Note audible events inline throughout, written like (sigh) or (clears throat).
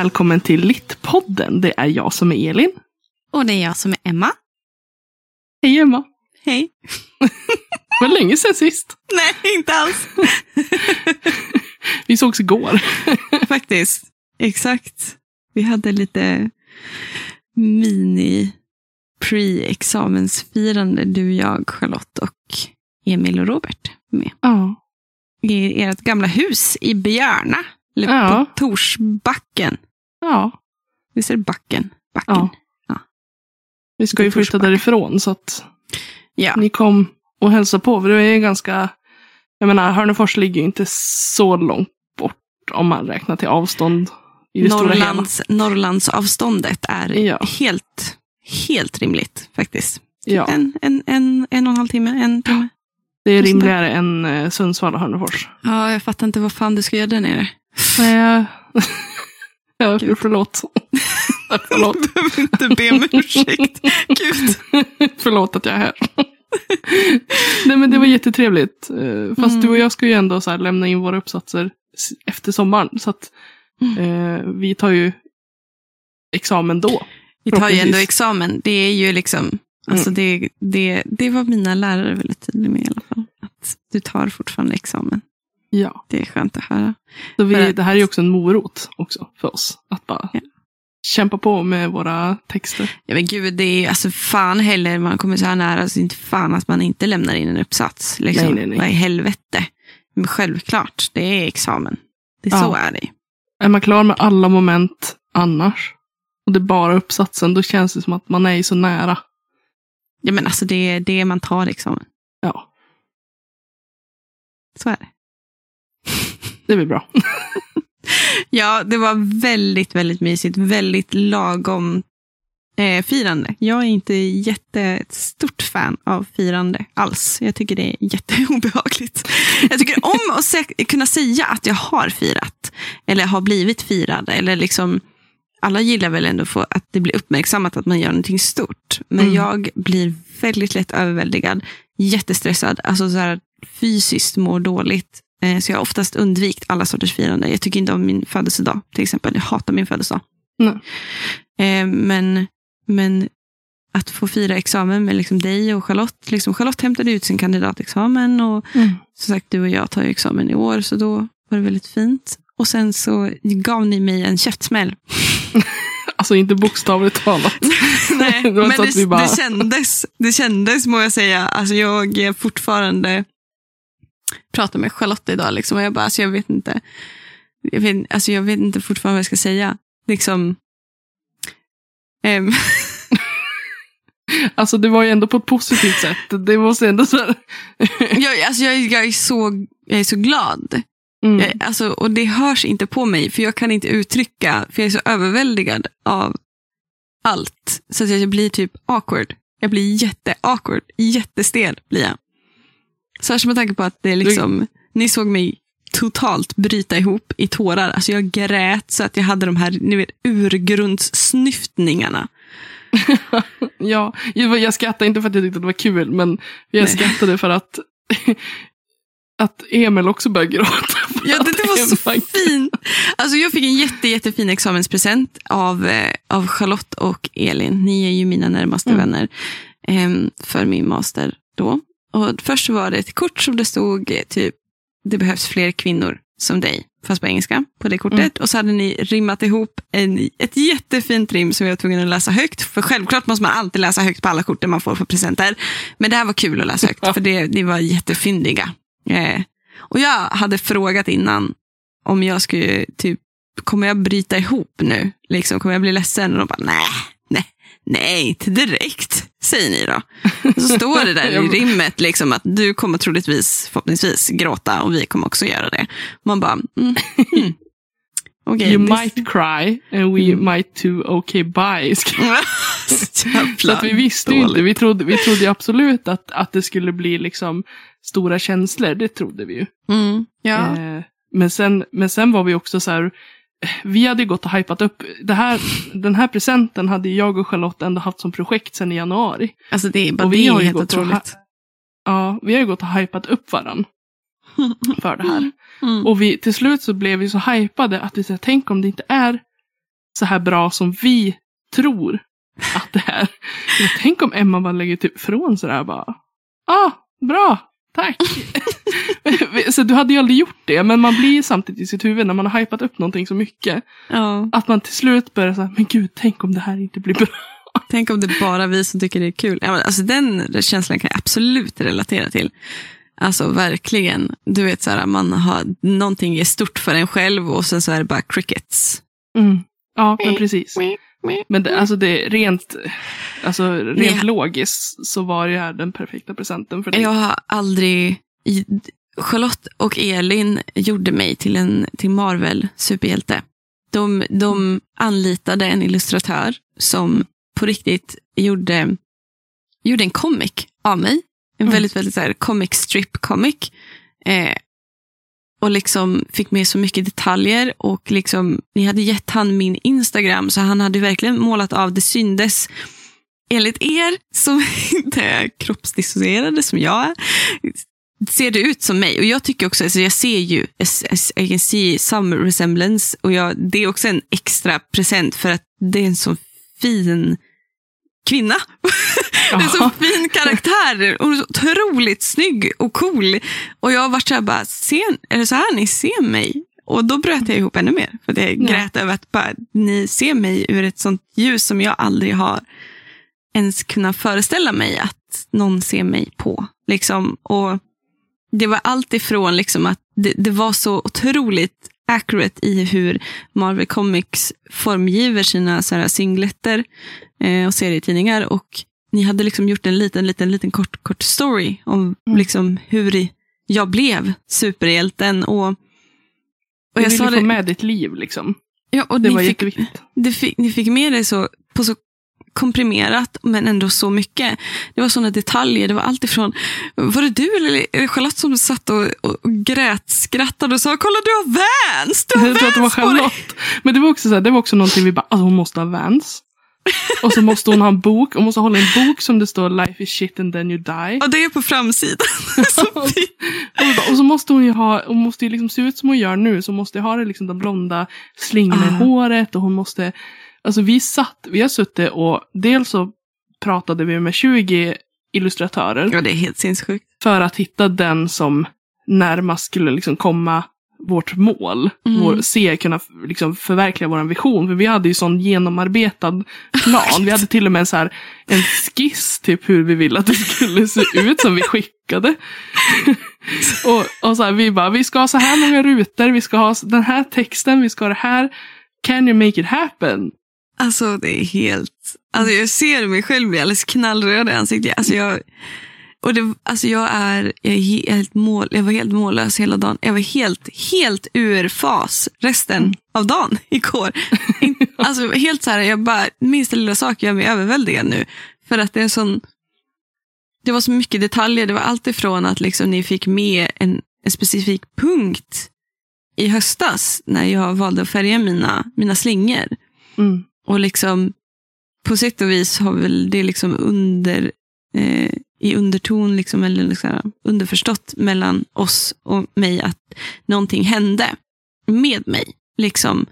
välkommen till Littpodden. Det är jag som är Elin. Och det är jag som är Emma. Hej Emma. Hej. (laughs) Det var länge sedan sist. Nej, inte alls. (laughs) Vi sågs igår. (laughs) Faktiskt. Exakt. Vi hade lite mini pre-examensfirande, du, jag, Charlotte och Emil och Robert med. Ja. I ert gamla hus i Björna. Eller Ja. på Torsbacken. Ja. Visst är det backen? Backen. Ja. Vi ska ju flytta därifrån så att Ja. ni kom och hälsade på. För det är ganska, jag menar Hörnefors ligger ju inte så långt bort om man räknar till avstånd i det stora hela. Norrlands, Norrlandsavståndet är Ja. helt, helt rimligt faktiskt. Ja, En, en, en, en och en halv timme, en timme. det är rimligare än eh, Sundsvall och Hörnefors. Ja, jag fattar inte vad fan du ska göra där nere. Nej. (laughs) ja, Gud. förlåt. (laughs) förlåt. Du behöver inte be om ursäkt. Gud. (laughs) Förlåt att jag är här. (laughs) Nej men det var jättetrevligt. Eh, Fast Mm. du och jag ska ju ändå så lämna in våra uppsatser efter sommaren. Så att Mm. eh, vi tar ju examen då. Vi tar ju ändå examen. Det är ju liksom, alltså det, det, det var mina lärare väldigt tydliga med i alla fall. Att du tar fortfarande examen. Ja. Det är skönt att höra. Så vi, att- det här är ju också en morot också för oss. Att bara Ja. kämpa på med våra texter. Ja men gud, det är alltså fan heller, man kommer så här nära, så inte fan att man inte lämnar in en uppsats. Liksom. Nej, nej, nej. Vad i helvete. Men självklart, det är examen. Det är Ja. Så är det. Är man klar med alla moment annars och det är bara uppsatsen, då känns det som att man är ju så nära. Ja men alltså det är det man tar examen. Ja, Så är det. Det blir bra. (laughs) Ja, det var väldigt, väldigt mysigt. Väldigt lagom eh, firande. Jag är inte jätte, ett stort fan av firande alls. Jag tycker det är jätteobehagligt. Jag tycker om att sä- kunna säga att jag har firat. Eller har blivit firad. Eller liksom, alla gillar väl ändå få, att det blir uppmärksammat att man gör någonting stort. Men Mm. jag blir väldigt lätt överväldigad. Jättestressad. Alltså så här, fysiskt mår dåligt. Eh, Så jag har oftast undvikit alla sorters firande. Jag tycker inte om min födelsedag till exempel. Jag hatar min födelsedag. Nej. Eh, Men, men att få fira examen med liksom dig och Charlotte. Liksom Charlotte hämtade ut sin kandidatexamen och som sagt du och jag tar ju examen i år så då var det väldigt fint. Och sen så gav ni mig en käftsmäll. (laughs) Alltså inte bokstavligt talat. (laughs) Nej, Det men det, bara- det, kändes, det kändes må jag säga. Alltså jag är fortfarande pratar med Charlotte idag liksom, och jag bara, alltså jag vet inte. Jag vet, alltså jag vet inte fortfarande vad jag ska säga. Liksom, ehm, (laughs) Alltså det var ju ändå på ett positivt sätt. Det måste ändå så här. (laughs) jag, alltså jag, jag, är så, jag är så glad. Mm. Jag, alltså, och det hörs inte på mig, för jag kan inte uttrycka, för jag är så överväldigad av allt. Så att jag blir typ awkward. Jag blir jätte-awkward, jättestel blir jag. Särskilt med tanke på att det är liksom, ni såg mig totalt bryta ihop i tårar. Alltså jag grät så att jag hade de här ni vet, urgrundssnyftningarna. (laughs) Ja, jag skrattade inte för att jag tyckte att det var kul, men jag Nej. skrattade för att, (laughs) att Emil också började gråta. (laughs) Ja, det, det var så Emma- fint. Alltså, jag fick en jätte, jättefin examenspresent av, eh, av Charlotte och Elin. Ni är ju mina närmaste Mm. vänner em, för min master då. Och först var det ett kort som det stod eh, typ, det behövs fler kvinnor som dig, fast på engelska, på det kortet. Mm. Och så hade ni rimmat ihop en, ett jättefint rim som jag var tvungen att läsa högt. För självklart måste man alltid läsa högt på alla kort man får för presenter. Men det här var kul att läsa högt, Ja. för det, ni var jättefyndiga. Eh, och jag hade frågat innan om jag skulle, typ, kommer jag bryta ihop nu? Liksom, kommer jag bli ledsen? Och de bara, nej, nej, inte direkt, säger ni då. Och (laughs) så står det där i rimmet liksom att du kommer troligtvis, förhoppningsvis, gråta och vi kommer också göra det. Man bara, mm, mm. (laughs) okej. You det- might cry and we Mm. might too okay bye. (laughs) Så att vi visste ju inte. dåligt. Vi trodde, vi trodde absolut att, att det skulle bli liksom stora känslor. Det trodde vi ju. Mm, ja. Eh, men, sen, men sen var vi också så här. Vi hade gått och hypat upp. Det här, den här presenten hade jag och Charlotte ändå haft som projekt sedan i januari. Alltså det är bara och det vi har är helt otroligt. Ja, vi har ju gått och hypat upp varann. (laughs) för det här. Mm. Och vi, till slut så blev vi så hypade att vi sa, tänk om det inte är så här bra som vi tror att det är. (laughs) Tänk om Emma bara lägger typ från sådär bara, ah, bra, tack. (laughs) så du hade ju aldrig gjort det, men man blir samtidigt i sitt huvud när man har hypat upp någonting så mycket. Ja. Att man till slut börjar säga, men gud, tänk om det här inte blir bra. (laughs) Tänk om det är bara vi som tycker det är kul. Ja, men alltså, den känslan kan jag absolut relatera till. Alltså verkligen. Du vet, så här, man har någonting är stort för en själv och sen så är det bara crickets. Mm. Ja, men precis. Men det, alltså det är rent, alltså rent Nej. logiskt så var det här den perfekta presenten för dig. Jag har aldrig... Charlotte och Elin gjorde mig till en till Marvel-superhjälte. De, de anlitade en illustratör som på riktigt gjorde, gjorde en comic av mig. En Mm. väldigt, väldigt så här, comic strip comic. Eh, och liksom fick med så mycket detaljer. Och liksom, ni hade gett han min Instagram, så han hade verkligen målat av. Det syndes enligt er som (laughs) inte är kroppsdissocierade som jag är, ser det ut som mig. Och jag tycker också, alltså jag ser ju, I can see some resemblance. Och jag, det är också en extra present för att det är en så fin kvinna. (laughs) Det är så Ja. fin karaktär. Hon är så otroligt snygg och cool. Och jag varit så här bara, ser, är det så här ni ser mig? Och då bröt jag ihop ännu mer. För att jag Ja. grät över att bara, ni ser mig ur ett sånt ljus som jag aldrig har ens kunnat föreställa mig att någon ser mig på. Liksom. Och det var allt ifrån liksom att det, det var så otroligt accurate i hur Marvel Comics formgiver sina så här singletter eh, och serietidningar. Och ni hade liksom gjort en liten, liten, liten kort, kort story om Mm. liksom hur jag blev superhjälten. Och, och Du ville få det, med ditt liv liksom. ja, och Det var fick, jätteviktigt. det fick, ni fick med det så, på så komprimerat, men ändå så mycket. Det var sådana detaljer. Det var allt ifrån, var det du eller Charlotte som satt och, och, och grät, skrattade och sa, kolla du har Vans! Du har Jag tror att det var Vans! Charlotte. Men det var också, så här, det var också någonting vi bara, alltså hon måste ha Vans. Och så måste hon ha en bok, hon måste hålla en bok som det står Life is shit and then you die. Och det är på framsidan. (laughs) Och, så måste hon ju ha, hon måste ju liksom se ut som hon gör nu, så måste ha det liksom de blonda slingorna i Ah. håret och hon måste, alltså vi satt, vi har suttit och dels så pratade vi med 20 illustratörer Ja, det är helt sinnessjukt. för att hitta den som närmast skulle liksom komma vårt mål. Mm. Vår, se, kunna liksom förverkliga vår vision. För vi hade ju sån genomarbetad plan. vi hade till och med en, så här, en skiss typ hur vi ville att det skulle se ut som vi skickade. (laughs) och och så här, vi bara, vi ska ha så här många rutor, vi ska ha den här texten, vi ska ha det här. Can you make it happen? Alltså det är helt... Alltså jag ser mig själv bli alldeles knallröd i ansiktet. Alltså jag, och det, alltså jag, är, jag, är helt mål, jag var helt mållös hela dagen. Jag var helt, helt ur fas resten av dagen (laughs) igår. Alltså helt så här, jag bara, minsta lilla sak gör mig överväldigad nu. För att det är sån... Det var så mycket detaljer. Det var allt ifrån att liksom ni fick med en, en specifik punkt i höstas när jag valde att färga mina, mina slingor. Mm. Och liksom på sätt och vis har väl det liksom under eh, i underton, liksom, eller liksom, underförstått mellan oss och mig att någonting hände med mig. Liksom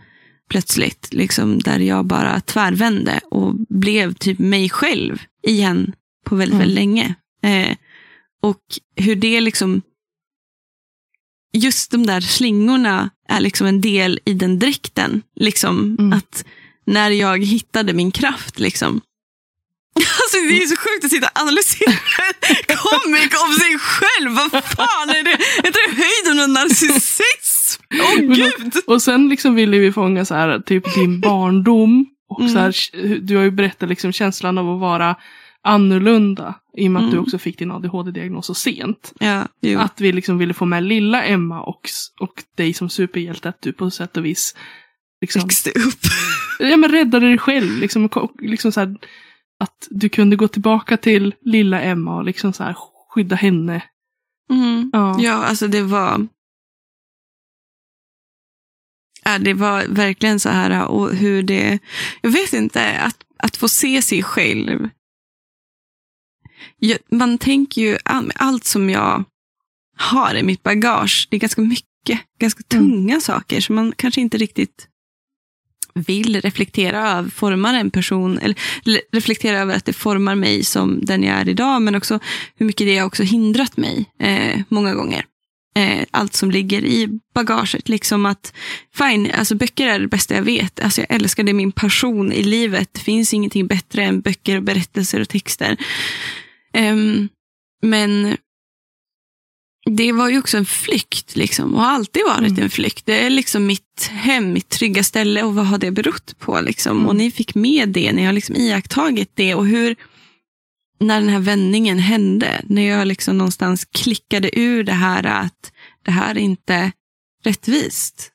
plötsligt, liksom, där jag bara tvärvände och blev typ mig själv igen på väldigt, Mm. väldigt länge. Eh, och hur det liksom just de där slingorna är liksom en del i den dräkten. Liksom, Mm. att när jag hittade min kraft. Liksom. Alltså, det är så sjukt att sitta och analysera en comic om sig själv. Vad fan är det? Jag tror det är höjden av narcissism. Åh då- gud. Och sen liksom ville vi fånga så här, typ din barndom. Och Mm. så här, du har ju berättat liksom känslan av att vara annorlunda. I och med att du Mm. också fick din ADHD-diagnos så sent. Ja, jo. Att vi liksom ville få med lilla Emma och, och dig som superhjälte. Att du på sätt och vis liksom, växte upp. ja, men räddade dig själv. Liksom, liksom så här, att du kunde gå tillbaka till lilla Emma och liksom så här, skydda henne. Mm. Ja. Ja, alltså det var... Ja, det var verkligen så här och hur det... Jag vet inte, att, att få se sig själv. Jag, man tänker ju, all- allt som jag har i mitt bagage. Det är ganska mycket, ganska tunga saker som man kanske inte riktigt vill reflektera över, formar en person, eller reflektera över att det formar mig som den jag är idag, men också hur mycket det har också hindrat mig eh, många gånger. Eh, allt som ligger i bagaget, liksom att fine, alltså böcker är det bästa jag vet. Alltså jag älskar det, min passion i livet. Det finns ingenting bättre än böcker, och berättelser och texter. Eh, men det var ju också en flykt liksom, och har alltid varit mm. en flykt. Det är liksom mitt hem, mitt trygga ställe och vad har det berott på? Liksom? Mm. Och ni fick med det, ni har liksom iakttagit det och hur, när den här vändningen hände, när jag liksom någonstans klickade ur det här att det här är inte rättvist.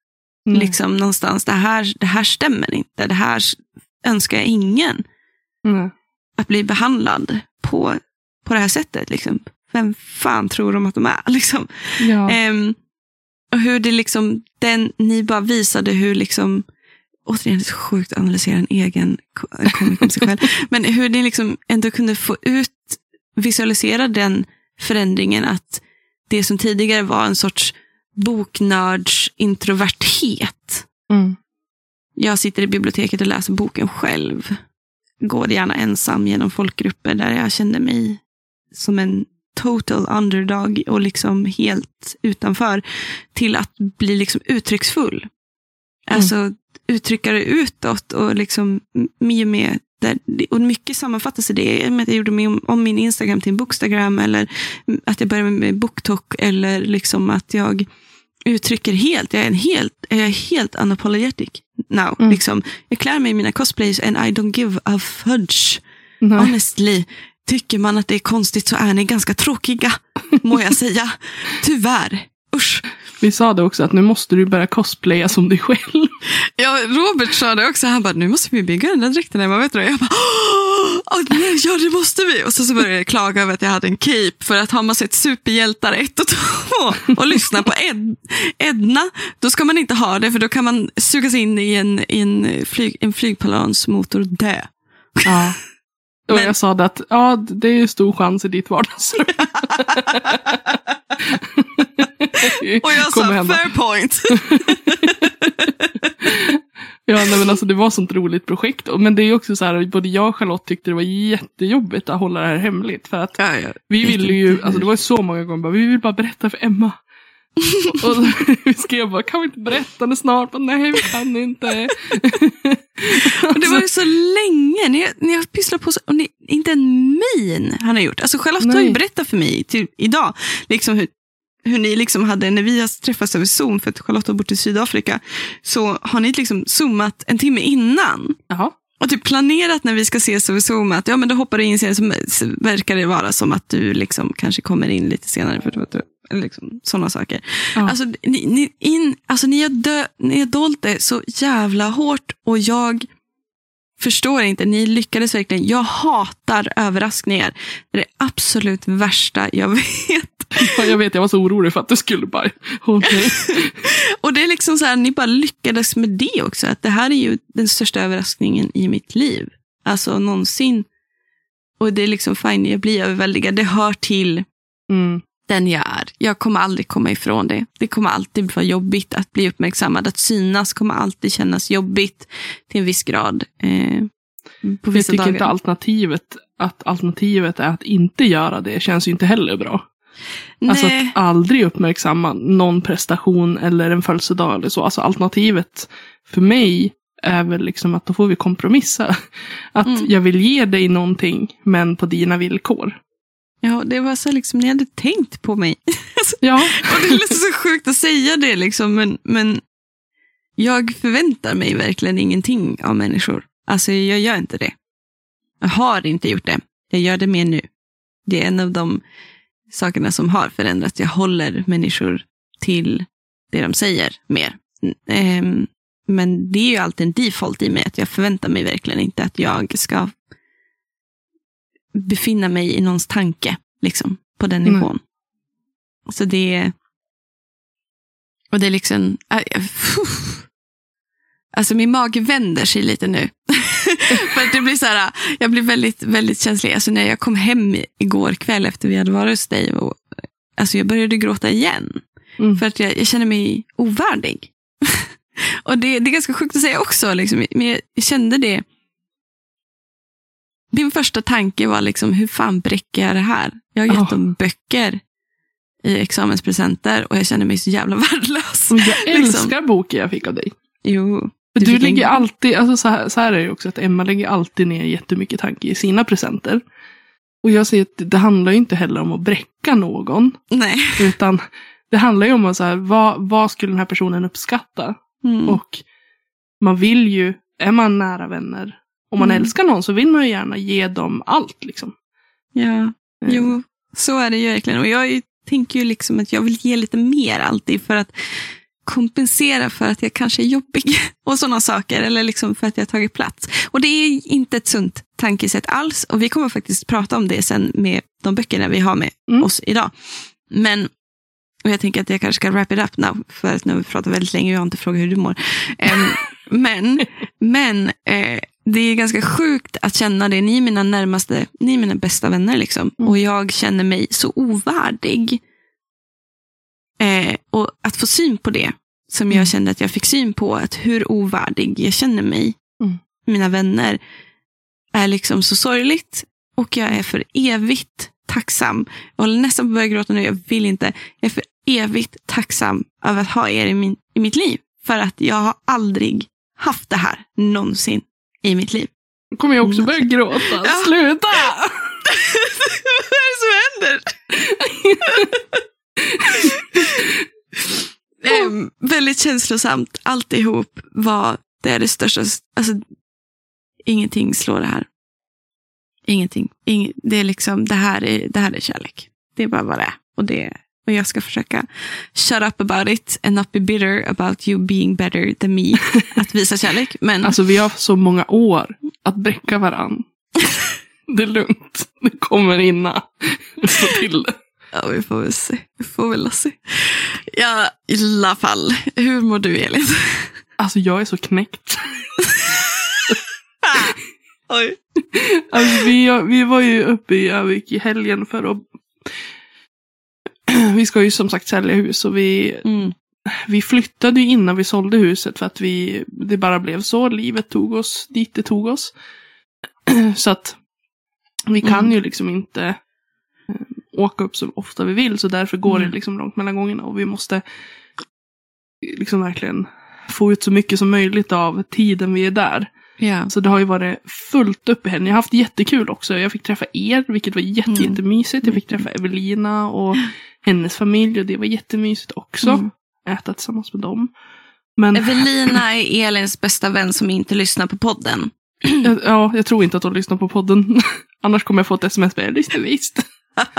Mm. Liksom någonstans, det här, det här stämmer inte, det här önskar jag ingen. Att bli behandlad på, på det här sättet. Liksom vem fan tror de att de är? (laughs) Liksom. Ja. Um, och hur det liksom, den, ni bara visade hur liksom, återigen det är så sjukt att analysera en egen komik om sig själv, (laughs) men hur ni liksom ändå kunde få ut, visualisera den förändringen att det som tidigare var en sorts boknörds introverthet. Mm. Jag sitter i biblioteket och läser boken själv. Går gärna ensam genom folkgrupper där jag kände mig som en total underdog och liksom helt utanför till att bli liksom uttrycksfull. Mm. Alltså uttrycka det utåt och liksom och med där, och mycket sammanfattas i det. Med att jag gjorde min, om min Instagram till en Bookstagram eller att jag började med BookTok eller liksom att jag uttrycker helt, jag är en helt, jag är helt unapologetic now. Mm. Liksom. Jag klär mig i mina cosplays and I don't give a fudge. Nej. Honestly. Tycker man att det är konstigt så är ni ganska tråkiga, må jag säga. Tyvärr. Usch. Vi sa det också att nu måste du börja cosplaya som dig själv. Ja, Robert sa det också. Han bara, nu måste vi bygga den där dräkten. Jag bara, vet du Jag bara, nej, ja det måste vi. Och så, så började jag klaga över att jag hade en cape. För att har man sett superhjältar 1 och 2 och lyssnar på Ed, Edna, då ska man inte ha det. För då kan man sugas in i en, i en, flyg, en flygplansmotor och dö. Ja. Och Men... jag sa det att ja, det är stor chans i ditt vardagsrum. (laughs) (laughs) och jag sa hända. fair point. (laughs) ja, nej, men alltså det var sånt roligt projekt. Men det är också så här, både jag och Charlotte tyckte det var jättejobbigt att hålla det här hemligt. För att ja, ja. vi ville ju, alltså det var så många gånger, bara, vi vill bara berätta för Emma. (laughs) och vi (laughs) skrev bara, kan vi inte berätta det snart? Men, Nej, vi kan inte. (laughs) och det var ju så länge. Ni, ni har pysslat på så, och ni, inte en min han har gjort. Alltså Charlotte Nej. har ju berättat för mig till, idag, liksom hur, hur ni liksom hade, när vi har träffats över Zoom, för att Charlotte har bott i Sydafrika, så har ni liksom zoomat en timme innan. Jaha. Och typ planerat när vi ska ses över Zoom att ja, men då hoppar du in sen så verkar det vara som att du liksom kanske kommer in lite senare. För att liksom, sådana saker. Ja. Alltså, ni, ni, in, alltså, ni, har dö, ni har dolt det så jävla hårt och jag förstår inte. Ni lyckades verkligen. Jag hatar överraskningar. Det är det absolut värsta jag (laughs) vet. Ja, jag vet, jag var så orolig för att du skulle bara... Okay. (laughs) och det är liksom så här, ni bara lyckades med det också. Att det här är ju den största överraskningen i mitt liv. Alltså någonsin. Och det är liksom fine, jag blir överväldigad. Det hör till mm den jag är. Jag kommer aldrig komma ifrån det. Det kommer alltid vara jobbigt att bli uppmärksammad. Att synas kommer alltid kännas jobbigt till en viss grad. Eh, på vissa jag tycker dagar. inte alternativet, att alternativet är att inte göra det känns ju inte heller bra. Nej. Alltså att aldrig uppmärksamma någon prestation eller en födelsedag eller så. Alltså alternativet för mig är väl liksom att då får vi kompromissa. (laughs) Att mm. jag vill ge dig någonting men på dina villkor. Ja, det var så liksom, ni hade tänkt på mig. (laughs) Ja. och det är liksom så sjukt att säga det, liksom, men, men jag förväntar mig verkligen ingenting av människor. Alltså, jag gör inte det. Jag har inte gjort det. Jag gör det mer nu. Det är en av de sakerna som har förändrats. Jag håller människor till det de säger mer. Ehm, men det är ju alltid en default i mig, att jag förväntar mig verkligen inte att jag ska befinna mig i någons tanke, liksom, på den nivån. Mm. Så det är... Och det är liksom... Äh, alltså min mage vänder sig lite nu. (laughs) För det blir så här, jag blir väldigt, väldigt känslig. Alltså när jag kom hem igår kväll efter vi hade varit hos dig och alltså jag började gråta igen. Mm. För att jag, jag känner mig ovärdig. (laughs) och det, det är ganska sjukt att säga också, liksom, men jag kände det. Min första tanke var liksom, hur fan bräcker jag det här? Jag har gett Ja. dem böcker i examenspresenter och jag känner mig så jävla (laughs) värdelös. Och Jag Liksom. älskar boken jag fick av dig. Jo. Du du lägger en- alltid, alltså så här, så här är det ju också, att Emma lägger alltid ner jättemycket tanke i sina presenter. Och jag säger att det handlar ju inte heller om att bräcka någon, Nej. (laughs) utan det handlar ju om att så här, vad, vad skulle den här personen uppskatta? Mm. Och man vill ju, är man nära vänner, om man Mm. älskar någon så vill man ju gärna ge dem allt. Liksom. ja. Eh, Jo, så är det ju verkligen. Och jag tänker ju liksom att jag vill ge lite mer alltid för att kompensera för att jag kanske är jobbig (laughs) och sådana saker. Eller liksom för att jag har tagit plats. Och det är inte ett sunt tankesätt alls. Och vi kommer faktiskt prata om det sen med de böckerna vi har med Mm. oss idag. Men, och jag tänker att jag kanske ska wrap it up now. För att nu har vi pratat väldigt länge och jag har inte frågat hur du mår. (laughs) Men men eh, det är ganska sjukt att känna det. Ni är mina närmaste, ni är mina bästa vänner. Liksom. Mm. Och jag känner mig så ovärdig. Eh, och att få syn på det, som jag Mm. kände att jag fick syn på, att hur ovärdig jag känner mig, Mm. mina vänner, är liksom så sorgligt. Och jag är för evigt tacksam. Jag håller nästan på att börja gråta nu, jag vill inte. Jag är för evigt tacksam över att ha er i, min, i mitt liv. För att jag har aldrig haft det här någonsin i mitt liv. Nu kommer jag också börja gråta. Ja. Sluta! (laughs) Vad är det som händer? (laughs) Ehm, väldigt känslosamt. Alltihop var det är det största. Alltså, ingenting slår det här. Ingenting. Ing, det är liksom, det här är, det här är kärlek. Det är bara vad det är. Och, det, och jag ska försöka shut up about it and not be bitter about you being better than me. (laughs) Att visa kärlek. Men Alltså vi har så många år att bräcka varann. (laughs) Det är lugnt. Det kommer hinna. Vi får till det. Ja, vi får väl se. Vi får väl se. Ja, i alla fall. Hur mår du, Elin? (laughs) Alltså jag är så knäckt. Oj. Alltså, vi, vi var ju uppe i Övik i helgen för att... (clears throat) Vi ska ju som sagt sälja hus och vi, Mm. vi flyttade ju innan vi sålde huset för att vi, det bara blev så. Livet tog oss dit det tog oss. (clears throat) Så att vi kan Mm. ju liksom inte eh, åka upp så ofta vi vill. Så därför går Mm. det liksom långt mellan gångerna. Och vi måste liksom verkligen få ut så mycket som möjligt av tiden vi är där. Ja. Så det har ju varit fullt upp i helgen. Jag har haft jättekul också. Jag fick träffa er, vilket var jätte, Mm. jättemysigt. Jag fick träffa Evelina och (laughs) hennes familj och det var jättemysigt också. Mm. Äta tillsammans med dem. Men Evelina är Elins bästa vän som inte lyssnar på podden. (clears throat) jag, ja, jag tror inte att hon lyssnar på podden. (laughs) Annars kommer jag få ett sms med lyssna visst.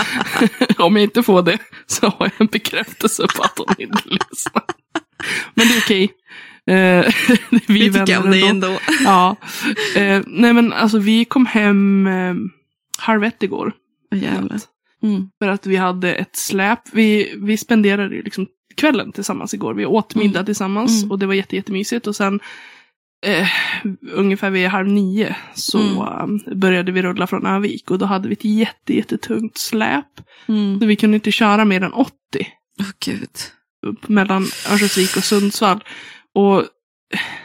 (laughs) Om jag inte får det så har jag en bekräftelse på att hon inte (laughs) lyssnar. Men det är okej. Eh, vi är vänner ändå. Ja. Eh, nej men alltså vi kom hem eh, halv ett igår. Åh, jävlar. Mm. För att vi hade ett släp. Vi, vi spenderade ju liksom kvällen tillsammans igår. Vi åt middag Mm. tillsammans Mm. och det var jätte, jättemysigt. Och sen eh, ungefär vid halv nio så Mm. eh, började vi rulla från Övik. Och då hade vi ett jätte, jättetungt släp. Mm. Så vi kunde inte köra mer än 80 Åh gud. mellan Örnsköldsvik och Sundsvall. Och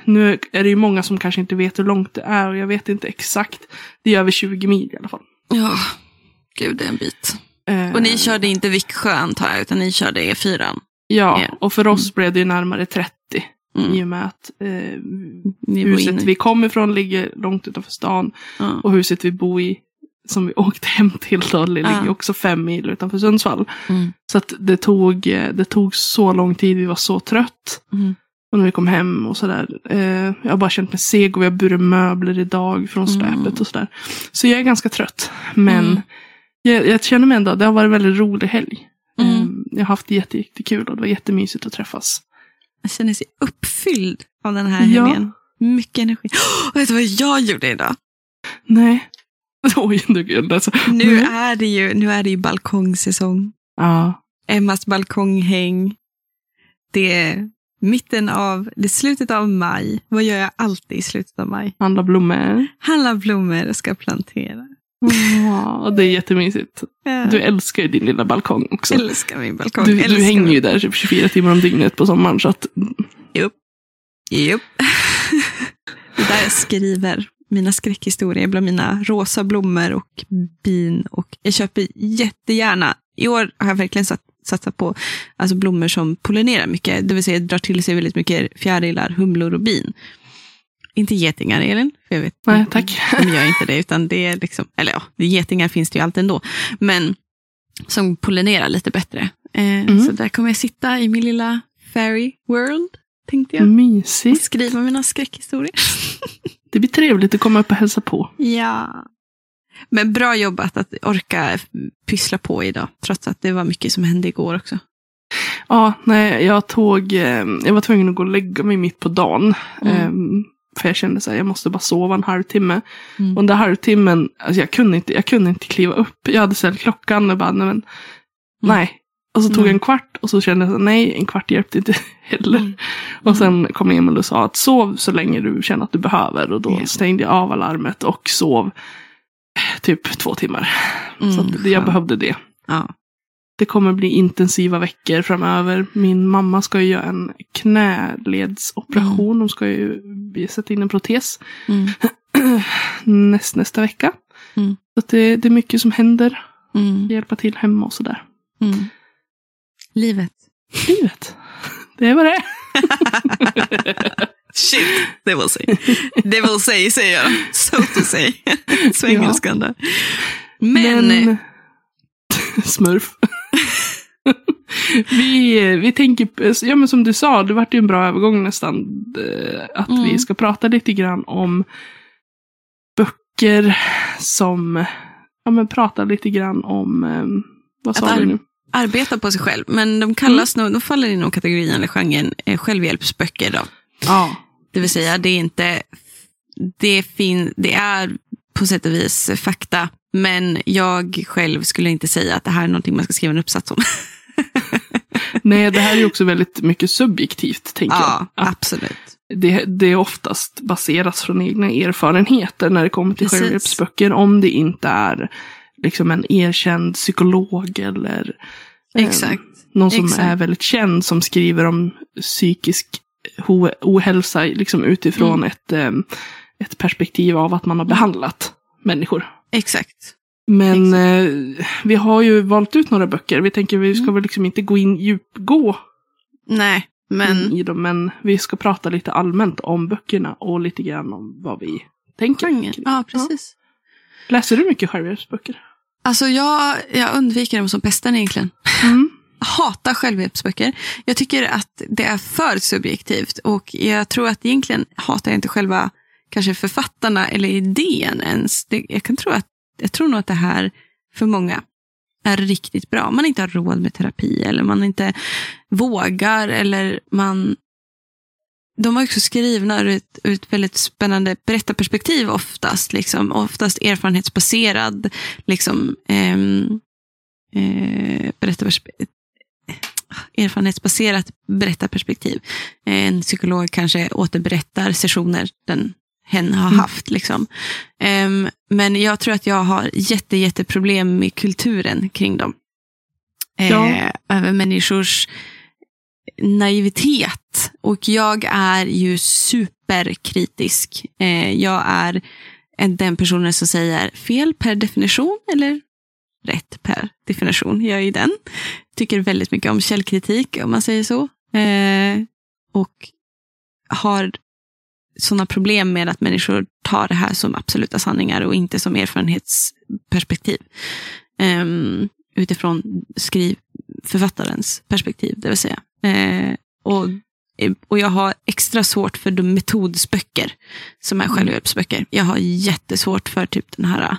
nu är det ju många som kanske inte vet hur långt det är och jag vet inte exakt. Det är över 20 mil i alla fall. Ja, gud det är en bit. Eh, Och ni körde inte Viksjö antar jag, utan ni körde E E4. Ja, Ja. och för oss blev det ju närmare 30 Mm. i och med att eh, huset vi kom ifrån ligger långt utanför stan Ja. och huset vi bor i som vi (laughs) åkte hem till då, ligger också fem mil utanför Sundsvall. Mm. Så att det tog, eh, det tog så lång tid, vi var så trött. Mm. Och när vi kom hem och sådär. Eh, jag har bara känt mig seg och vi har burit möbler idag från Mm. släpet och sådär. Så jag är ganska trött. Men Mm. Jag, jag känner mig ändå, det har varit en väldigt rolig helg. Mm. Eh, jag har haft jätte, jättekul och det var jättemysigt att träffas. Jag känner sig uppfylld av den här Ja. helgen. Mycket energi. Oh, (gasps) vet du vad jag gjorde idag? Nej. (laughs) Oj, nu alltså. Nu är det ju, nu är det ju balkongsäsong. Ja. Emmas balkonghäng. Det är mitten av, det är slutet av maj. Vad gör jag alltid i slutet av maj? Handla blommor. Handla blommor och ska plantera. Ja, det är jättemysigt. Du älskar ju din lilla balkong också. älskar min balkong. Du, du hänger min- ju där typ 24 timmar om dygnet på sommaren. Så att, Jupp. Jupp. (laughs) det där jag skriver mina skräckhistorier bland mina rosa blommor och bin. Och jag köper jättegärna, i år har jag verkligen satt, satsat på alltså blommor som pollinerar mycket, det vill säga drar till sig väldigt mycket fjärilar, humlor och bin. Inte getingar, Elin. För jag vet, nej, tack. de gör inte det, utan det är liksom, eller ja, getingar finns det ju alltid ändå. Men som pollinerar lite bättre. Eh, Mm. Så där kommer jag sitta i min lilla fairy world, tänkte jag. Och Mysigt. skriva mina skräckhistorier. Det blir trevligt att komma upp och hälsa på. Ja. Men bra jobbat att orka pyssla på idag, trots att det var mycket som hände igår också. Ja, nej, jag tog, eh, jag var tvungen att gå och lägga mig mitt på dagen. Mm. För jag kände så här, jag måste bara sova en halvtimme. Mm. Och den där halvtimmen, alltså jag kunde inte, jag kunde inte kliva upp. Jag hade ställt klockan och bara, nej men, nej. Och så tog Mm. jag en kvart och så kände jag, så, nej, en kvart hjälpte inte (laughs) heller. Mm. Och sen kom Emil och sa att sov så länge du känner att du behöver. Och då Ja. stängde jag av alarmet och sov eh, typ två timmar. Mm, så att det, jag behövde det. Ja. Det kommer bli intensiva veckor framöver. Min mamma ska ju göra en knäledsoperation. De ska ju sätta in en protes Mm. (clears throat) näst, nästa vecka. Mm. Så det, det är mycket som händer. Mm. Hjälpa till hemma och sådär. Mm. Livet. Livet. Det var det. (laughs) Shit, det vill säga. Det vill säga, säger jag. So to say. (laughs) Svengelskan där. Men, (laughs) Smurf. (laughs) vi, vi tänker, ja men som du sa, det vart ju en bra övergång nästan. eh, Att Mm. vi ska prata lite grann om böcker som, ja men prata lite grann om, eh, vad sa Att du nu? arbeta på sig själv. Men de kallas nog, de faller i nog kategorin eller genren eh, självhjälpsböcker då. Ja. Det vill säga, det är inte, det, fin, det är på sätt och vis fakta. Men jag själv skulle inte säga att det här är någonting man ska skriva en uppsats om. (laughs) Nej, det här är också väldigt mycket subjektivt, tänker ja, jag. Att absolut. det, det oftast baseras från egna erfarenheter när det kommer till Precis. självhjälpsböcker. Om det inte är liksom en erkänd psykolog eller eh, någon som Exakt. är väldigt känd som skriver om psykisk ohälsa liksom utifrån Mm. ett, eh, ett perspektiv av att man har behandlat människor. Exakt. Men eh, vi har ju valt ut några böcker. Vi tänker vi ska Mm. väl liksom inte gå in djupgå Nej, men i dem. Men vi ska prata lite allmänt om böckerna och lite grann om vad vi tänker. genren. Ja, precis. Läser du mycket självhjälpsböcker? Alltså jag, jag undviker dem som pesten egentligen. Mm. (laughs) hatar självhjälpsböcker. Jag tycker att det är för subjektivt och jag tror att egentligen hatar jag inte själva kanske författarna eller idén ens. Det, jag, kan tro att, jag tror nog att det här för många är riktigt bra. Man inte har råd med terapi eller man inte vågar eller man de var också skrivna ur ett, ur ett väldigt spännande berättarperspektiv oftast. Liksom, oftast erfarenhetsbaserad liksom, ehm, eh, berättarperspektiv eh, erfarenhetsbaserat berättarperspektiv. En psykolog kanske återberättar sessioner den hen har Mm. haft. Liksom. Ehm, men jag tror att jag har jätte, jätteproblem med kulturen kring dem. Eh, Ja. Över människors naivitet. Och jag är ju superkritisk. Eh, jag är en- den personen som säger fel per definition eller rätt per definition. Jag är ju den. Tycker väldigt mycket om källkritik om man säger så. Eh, och har sådana problem med att människor tar det här som absoluta sanningar och inte som erfarenhetsperspektiv. Ehm, utifrån skrivförfattarens perspektiv, det vill säga. Eh, och, och jag har extra svårt för de metodsböcker som är Mm. självhjälpsböcker. Jag har jättesvårt för typ den här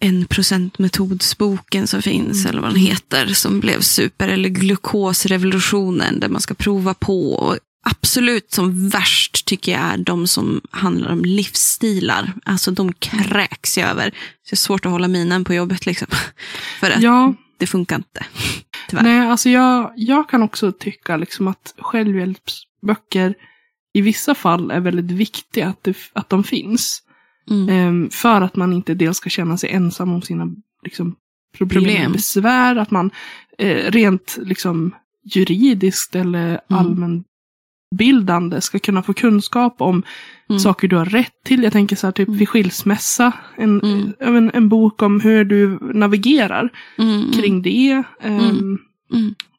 en procent metodsboken som finns, Mm. eller vad den heter, som blev super, eller glukosrevolutionen, där man ska prova på. Och absolut som värst tycker jag är de som handlar om livsstilar. Alltså de kräks jag över. Så det är svårt att hålla minen på jobbet liksom. (laughs) För att Ja, det funkar inte. (laughs) Tyvärr. nej, alltså jag, jag kan också tycka liksom att självhjälpsböcker i vissa fall är väldigt viktiga att, det, att de finns. Mm. Ehm, för att man inte dels ska känna sig ensam om sina liksom, problem, Problem. besvär. Att man eh, rent liksom, juridiskt eller allmänbildande ska kunna få kunskap om Mm. saker du har rätt till. Jag tänker så här, typ Mm. vid skilsmässa. En, Mm. en, en bok om hur du navigerar Mm. kring det.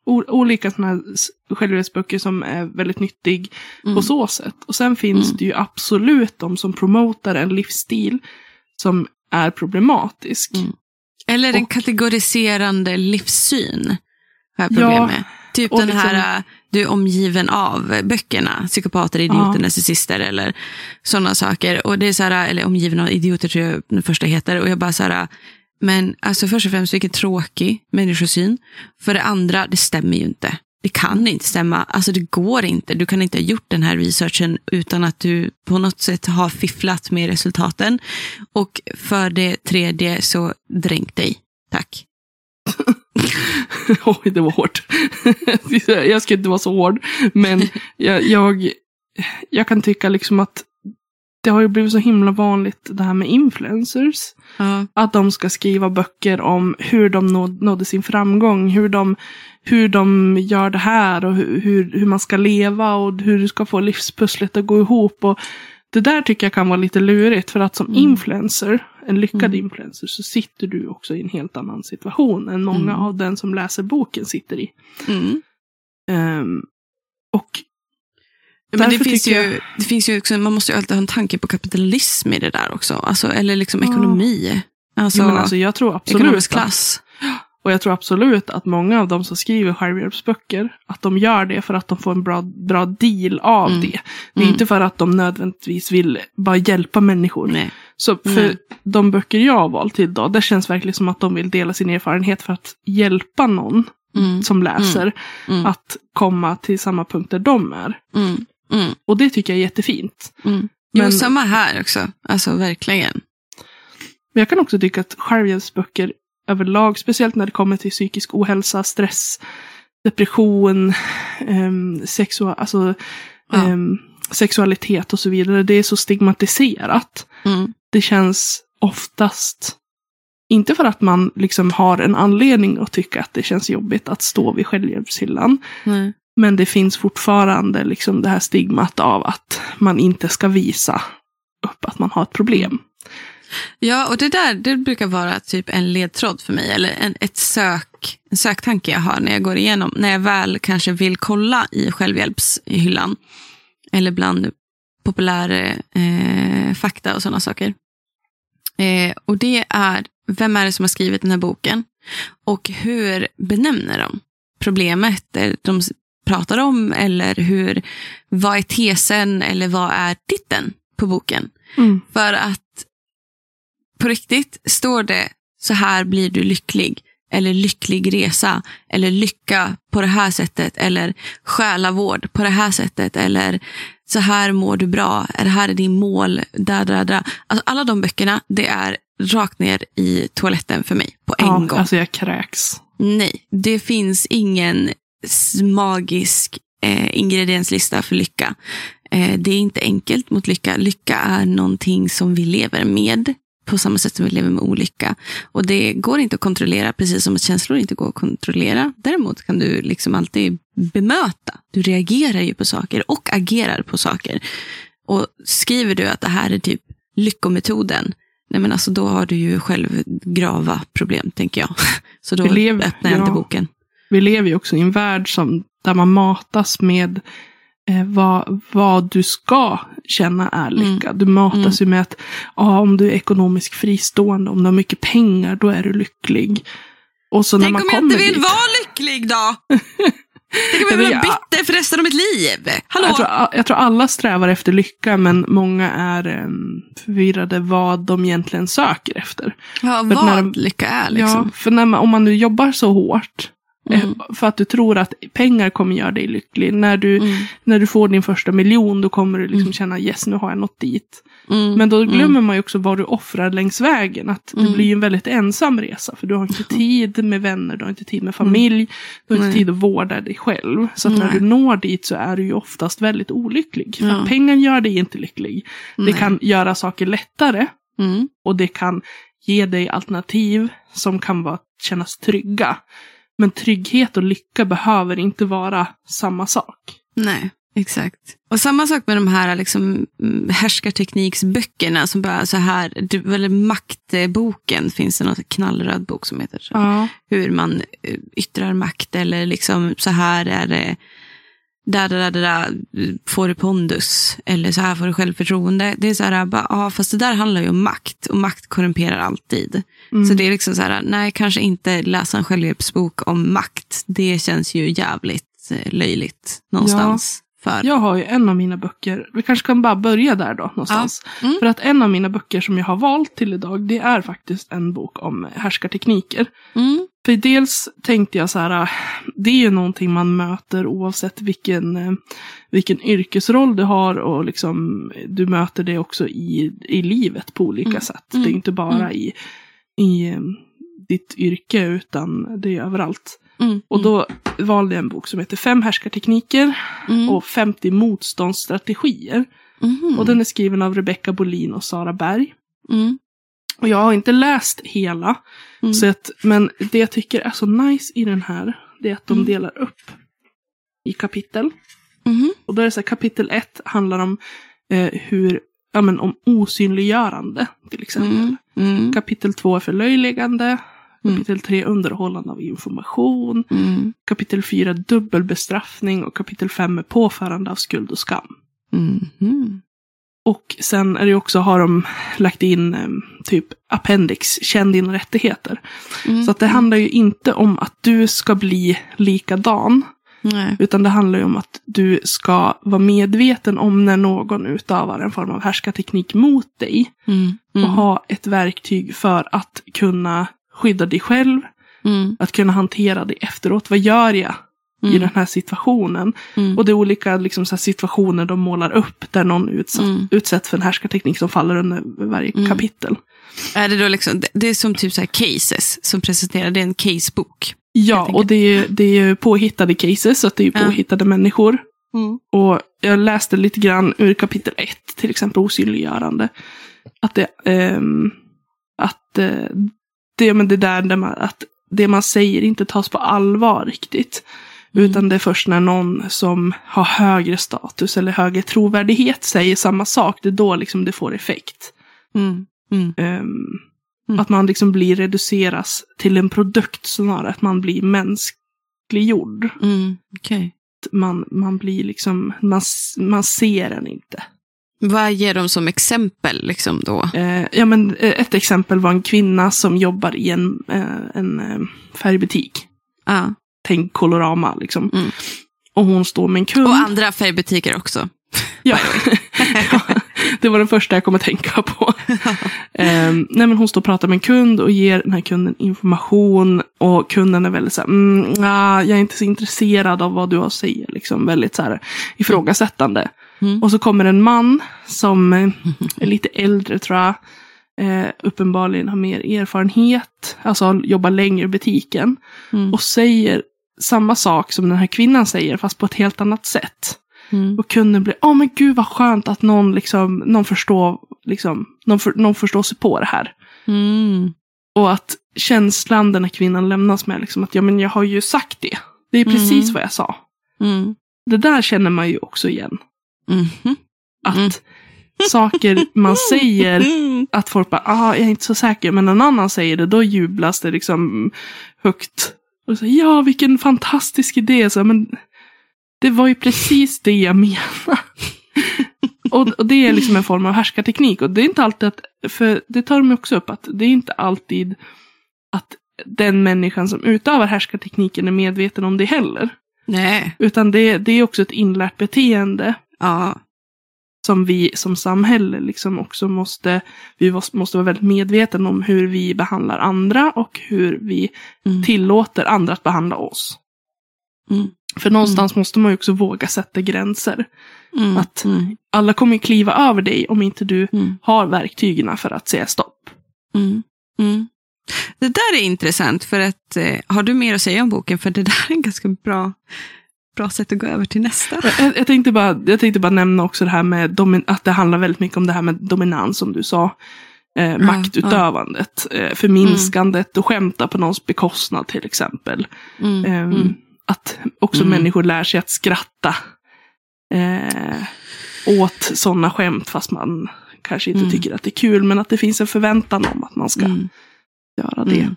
O- olika sådana här självhjälpsböcker som är väldigt nyttig på så sätt. Och sen finns det ju absolut de som promotar en livsstil som är problematisk. Eller en Och- kategoriserande livssyn. Har jag problem Ja, med. Typ den liksom- här äh, du är omgiven av böckerna. Psykopater, idioter, Ja. narcissister eller sådana saker. Och det är så här, eller omgiven av idioter tror jag den första heter. Och jag bara så här, men alltså först och främst vilken tråkig människosyn. För det andra, det stämmer ju inte. Det kan inte stämma. Alltså det går inte. Du kan inte ha gjort den här researchen utan att du på något sätt har fifflat med resultaten. Och för det tredje, så dränk dig. Tack. (laughs) (laughs) Oj, det var hårt. (laughs) jag ska inte vara så hård. Men jag, jag, jag kan tycka liksom att det har ju blivit så himla vanligt det här med influencers. Ja. Att de ska skriva böcker om hur de nåd, nådde sin framgång, hur de, hur de gör det här och hur, hur, hur man ska leva och hur du ska få livspusslet att gå ihop. Och det där tycker jag kan vara lite lurigt för att som Mm. influencer, en lyckad Mm. influencer, så sitter du också i en helt annan situation än många Mm. av den som läser boken sitter i. Ehm, och Men det finns, ju, det finns ju också, man måste ju alltid ha en tanke på kapitalism i det där också. Alltså, eller liksom Ja. ekonomi. Alltså, men alltså, jag tror absolut ekonomisk klass. Och jag tror absolut att många av de som skriver självhjälpsböcker, att de gör det för att de får en bra, bra deal av Mm. det. Det är Mm. inte för att de nödvändigtvis vill bara hjälpa människor. Nej. Så för Nej. de böcker jag har valt till då, det känns verkligen som att de vill dela sin erfarenhet för att hjälpa någon Mm. som läser Mm. att komma till samma punkt där de är. Mm. Mm. Och det tycker jag är jättefint. Mm. Jo, Men- samma här också. Alltså verkligen. Men jag kan också tycka att självhjälpsböcker överlag, speciellt när det kommer till psykisk ohälsa, stress, depression, um, sexua alltså, Ja. ehm, sexualitet och så vidare, det är så stigmatiserat. Mm. Det känns oftast, inte för att man liksom har en anledning att tycka att det känns jobbigt att stå vid självhjälpshyllan, Nej. men det finns fortfarande liksom det här stigmat av att man inte ska visa upp att man har ett problem. Ja, och det där det brukar vara typ en ledtråd för mig. Eller en, ett sök, en söktanke jag har när jag går igenom. När jag väl kanske vill kolla i självhjälpshyllan. Eller bland populär eh, fakta och sådana saker. Eh, och det är, vem är det som har skrivit den här boken? Och hur benämner de problemet de pratar om? Eller hur, vad är tesen eller vad är titeln på boken? Mm. För att på riktigt står det så här blir du lycklig. Eller lycklig resa. Eller lycka på det här sättet. Eller själavård på det här sättet. Eller så här mår du bra. Det här är din mål. Där, där, där. Alltså alla de böckerna, det är rakt ner i toaletten för mig. På en Ja, gång. alltså jag kräks. Nej, det finns ingen magisk eh, ingredienslista för lycka. Eh, det är inte enkelt mot lycka. Lycka är någonting som vi lever med på samma sätt som vi lever med olycka. Och det går inte att kontrollera, precis som att känslor inte går att kontrollera. Däremot kan du liksom alltid bemöta. Du reagerar ju på saker och agerar på saker. Och skriver du att det här är typ lyckometoden, nej men alltså då har du ju själv grava problem, tänker jag. (laughs) Så då lever- öppnar jag inte boken. Vi lever ju också i en värld som, där man matas med eh, vad, vad du ska känna är lycka. Du matas ju med att ja, om du är ekonomiskt fristående, om du har mycket pengar, då är du lycklig. Och så när Tänk man om jag inte vill dit, vara lycklig då? (laughs) Tänk om jag Ja, vill vara bitter för resten av mitt liv? Hallå? jag, tror, jag tror alla strävar efter lycka, men många är em, förvirrade vad de egentligen söker efter. ja, när vad de- lycka är liksom. Ja, för när man, om man nu jobbar så hårt Eh, Mm. För att du tror att pengar kommer göra dig lycklig. När du, Mm. när du får din första miljon då kommer du liksom Mm. känna yes nu har jag nått dit. Mm. Men då Mm. glömmer man ju också vad du offrar längs vägen. Att det blir ju en väldigt ensam resa. För du har inte tid med vänner, du har inte tid med familj. Du har inte Nej. tid att vårda dig själv. Så när du når dit så är du ju oftast väldigt olycklig. För Ja. pengar gör dig inte lycklig. Det Nej. kan göra saker lättare. Och det kan ge dig alternativ som kan vara, kännas trygga. Men trygghet och lycka behöver inte vara samma sak. Nej, exakt. Och samma sak med de här liksom, mm, härskartekniksböckerna som bara så här, eller maktboken finns det någon knallröd bok som heter så. Ja. Hur man eh, yttrar makt eller liksom så här är det, där, där, där, där får du pondus eller så här får du självförtroende. Det är så här, bara, ja, fast det där handlar ju om makt och makt korrumperar alltid. Mm. Så det är liksom så här, nej, kanske inte läsa en självhjälpsbok om makt. Det känns ju jävligt eh, löjligt någonstans. För. Jag har ju en av mina böcker, vi kanske kan bara börja där då någonstans. Ja. Mm. För att en av mina böcker som jag har valt till idag, det är faktiskt en bok om härskartekniker. Mm. För dels tänkte jag så här, det är ju någonting man möter oavsett vilken, eh, vilken yrkesroll du har och liksom du möter det också i, i livet på olika Mm. sätt. Mm. Det är inte bara Mm. i, i eh, ditt yrke utan det är överallt. Mm. Och då valde jag en bok som heter Fem härskartekniker mm. och 50 motståndsstrategier. Mhm. Och den är skriven av Rebecca Bolin och Sara Berg. Mm. Och jag har inte läst hela. Mm. Så att, men det jag tycker är så nice i den här, det är att de Mm. delar upp i kapitel. Mhm. Och då är det så här, kapitel ett handlar om eh, hur, ja men om osynliggörande till exempel. Mm. Mm. Kapitel två är förlöjligande. Mm. Kapitel tre underhållande av information. Mm. Kapitel fyra dubbelbestraffning och kapitel fem är påförande av skuld och skam. Mhm. Och sen är det också, har de lagt in eh, typ appendix, känn dina rättigheter. Mm. Så att det handlar ju inte om att du ska bli likadan. Nej. Utan det handlar ju om att du ska vara medveten om när någon utövar en form av härskarteknik mot dig. Mm. Och Mm. ha ett verktyg för att kunna skydda dig själv. Mm. Att kunna hantera det efteråt. Vad gör jag i Mm. den här situationen? Mm. Och det är olika liksom, så situationer de målar upp där någon utsatt, Mm. utsätts för en härskarteknik som faller under varje Mm. kapitel. Är det, då liksom, det- är som typ så här cases som presenterar, det är en casebok. Ja, och det är, det är påhittade cases, så att det är ju Ja. påhittade människor. Mm. Och jag läste lite grann ur kapitel 1, till exempel osynliggörande. Att det, ehm, att eh, det, men det där, där man, att det man säger inte tas på allvar riktigt. Mm. Utan det är först när någon som har högre status eller högre trovärdighet säger samma sak, det är då liksom det får effekt. Mm. Mm. Att man liksom blir reduceras till en produkt snarare, att man blir mänskliggjord. Mm. Okej. Man, man blir liksom, man, man ser den inte. Vad ger de som exempel liksom då? Eh, ja, men eh, ett exempel var en kvinna som jobbar i en, eh, en eh, färgbutik. Ja. Tänk Colorama liksom. Mm. Och hon står med en kund. Och andra färgbutiker också. ja. (laughs) ja, det var den första jag kom att tänka på. (laughs) eh, nej, men hon står och pratar med en kund och ger den här kunden information. Och kunden är väldigt så här, mm, nah, jag är inte så intresserad av vad du har att säga. Liksom, väldigt så här ifrågasättande. Mm. Och så kommer en man som är lite äldre tror jag. Eh, uppenbarligen har mer erfarenhet. Alltså jobbar längre i butiken. Mm. Och säger samma sak som den här kvinnan säger fast på ett helt annat sätt. Mm. Och kunden blir, åh men gud vad skönt att någon, liksom, någon, förstår, liksom, någon, för, någon förstår sig på det här. Mm. Och att känslan den här kvinnan lämnas med, liksom, att ja men jag har ju sagt det. Det är precis Mm. vad jag sa. Mm. Det där känner man ju också igen. Mhm. Att Mm. (laughs) saker man säger, Mm. att folk bara, ah, jag är inte så säker, men någon annan säger det, då jublas det liksom högt. Och så, ja, vilken fantastisk idé, så, men det var ju precis det jag menade. (laughs) och, och det är liksom en form av härskarteknik. Och det är inte alltid att, för det tar de också upp, att det är inte alltid att den människan som utövar härskartekniken är medveten om det heller. Nej. Utan det, det är också ett inlärt beteende Ja. Som vi som samhälle liksom också måste, vi måste, vara väldigt medvetna om hur vi behandlar andra och hur vi Mm. tillåter andra att behandla oss. Mm. För någonstans måste man ju också våga sätta gränser. Mm. Att Mm. alla kommer kliva över dig om inte du Mm. har verktygen för att säga stopp. Mm. Mm. Det där är intressant, för att eh, har du mer att säga om boken? För det där är en ganska bra, bra sätt att gå över till nästa. Jag, jag, tänkte, bara, jag tänkte bara nämna också det här med domin, att det handlar väldigt mycket om det här med dominans som du sa. Eh, maktutövandet, eh, förminskandet och skämta på någons bekostnad till exempel. Mm. Mm. Att också Mm. människor lär sig att skratta eh, åt sådana skämt fast man kanske inte Mm. tycker att det är kul. Men att det finns en förväntan om att man ska Mm. göra det. Mm.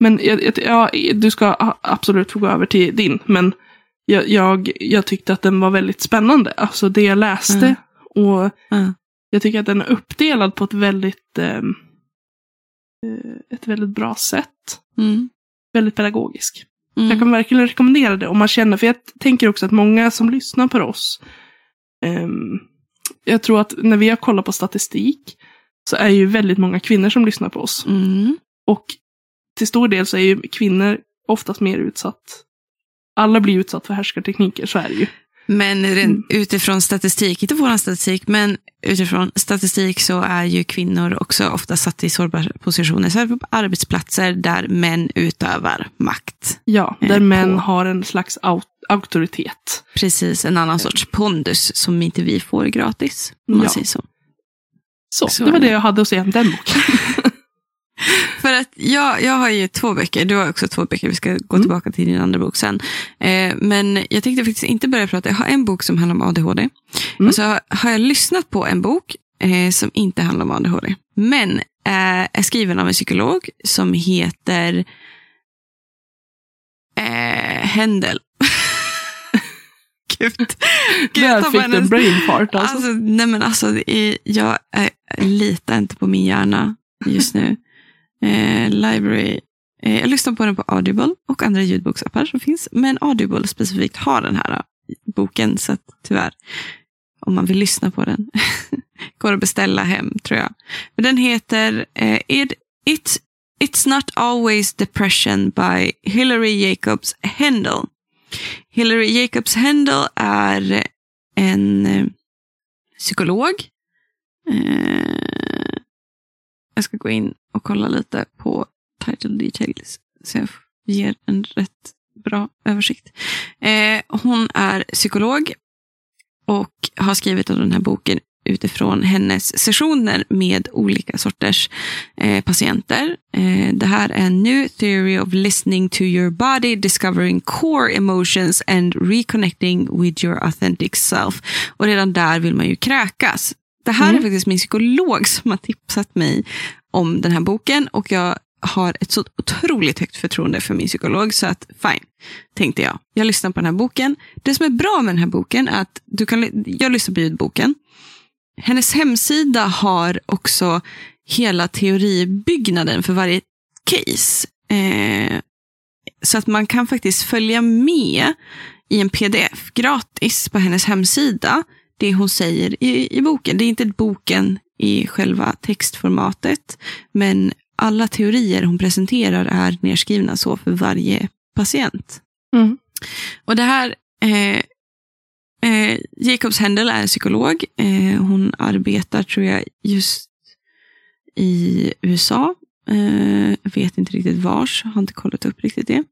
Men ja, du ska absolut få gå över till din. Men jag, jag, jag tyckte att den var väldigt spännande. Alltså det jag läste. Mm. Och Ja. jag tycker att den är uppdelad på ett väldigt, ehm, eh, ett väldigt bra sätt. Mm. Väldigt pedagogisk. Mm. Jag kan verkligen rekommendera det om man känner, för jag tänker också att många som lyssnar på oss, ehm, jag tror att när vi har kollat på statistik så är ju väldigt många kvinnor som lyssnar på oss. Mm. Och till stor del så är ju kvinnor oftast mer utsatt. Alla blir utsatt för härskartekniker, så är det ju. Men Mm. utifrån statistik, inte vår statistik, men utifrån statistik så är ju kvinnor också ofta satta i sårbara positioner. Så här på arbetsplatser där män utövar makt. Ja, Eh, där män på- har en slags au- auktoritet. Precis, en annan sorts pondus som inte vi får gratis. Om man Ja. säger så. Så, Så det var det. jag hade att säga om den boken. (laughs) (laughs) För att jag, jag har ju två böcker, du har också två böcker, vi ska gå Mm. tillbaka till din andra bok sen. Eh, men jag tänkte faktiskt inte börja prata, jag har en bok som handlar om ADHD. Mm. Och så har, har jag lyssnat på en bok eh, som inte handlar om ADHD. Men eh, är skriven av en psykolog som heter eh, Händel. (laughs) Gud. Gud, jag Där fick du en brain fart alltså. Alltså, nej men alltså, är, jag är, litar inte på min hjärna just nu. Eh, library. Eh, jag lyssnar på den på Audible och andra ljudboksappar som finns. Men Audible specifikt har den här eh, boken, så att tyvärr, om man vill lyssna på den, (laughs) går att beställa hem tror jag. Men den heter eh, It, It, It's Not Always Depression by Hillary Jacobs Händel. Hillary Jacobs Händel är en eh, psykolog. Eh, jag ska gå in och kolla lite på title details så jag ger en rätt bra översikt. Eh, hon är psykolog och har skrivit den här boken utifrån hennes sessioner med olika sorters eh, patienter. Eh, det här är en new theory of listening to your body, discovering core emotions and reconnecting with your authentic self. Och redan där vill man ju kräkas. Det här är Mm. faktiskt min psykolog som har tipsat mig om den här boken och jag har ett så otroligt högt förtroende för min psykolog så att fine, tänkte jag. Jag lyssnar på den här boken. Det som är bra med den här boken är att du kan, jag lyssnar på ljudboken. Hennes hemsida har också hela teoribyggnaden för varje case. Eh, så att man kan faktiskt följa med i en pdf gratis på hennes hemsida. Det hon säger i, i boken. Det är inte boken i själva textformatet. Men alla teorier hon presenterar är nedskrivna så för varje patient. Mm. Och det här, eh, eh, Jacobs Händel är psykolog. Eh, hon arbetar, tror jag, just i USA. Eh, vet inte riktigt vars, har inte kollat upp riktigt det.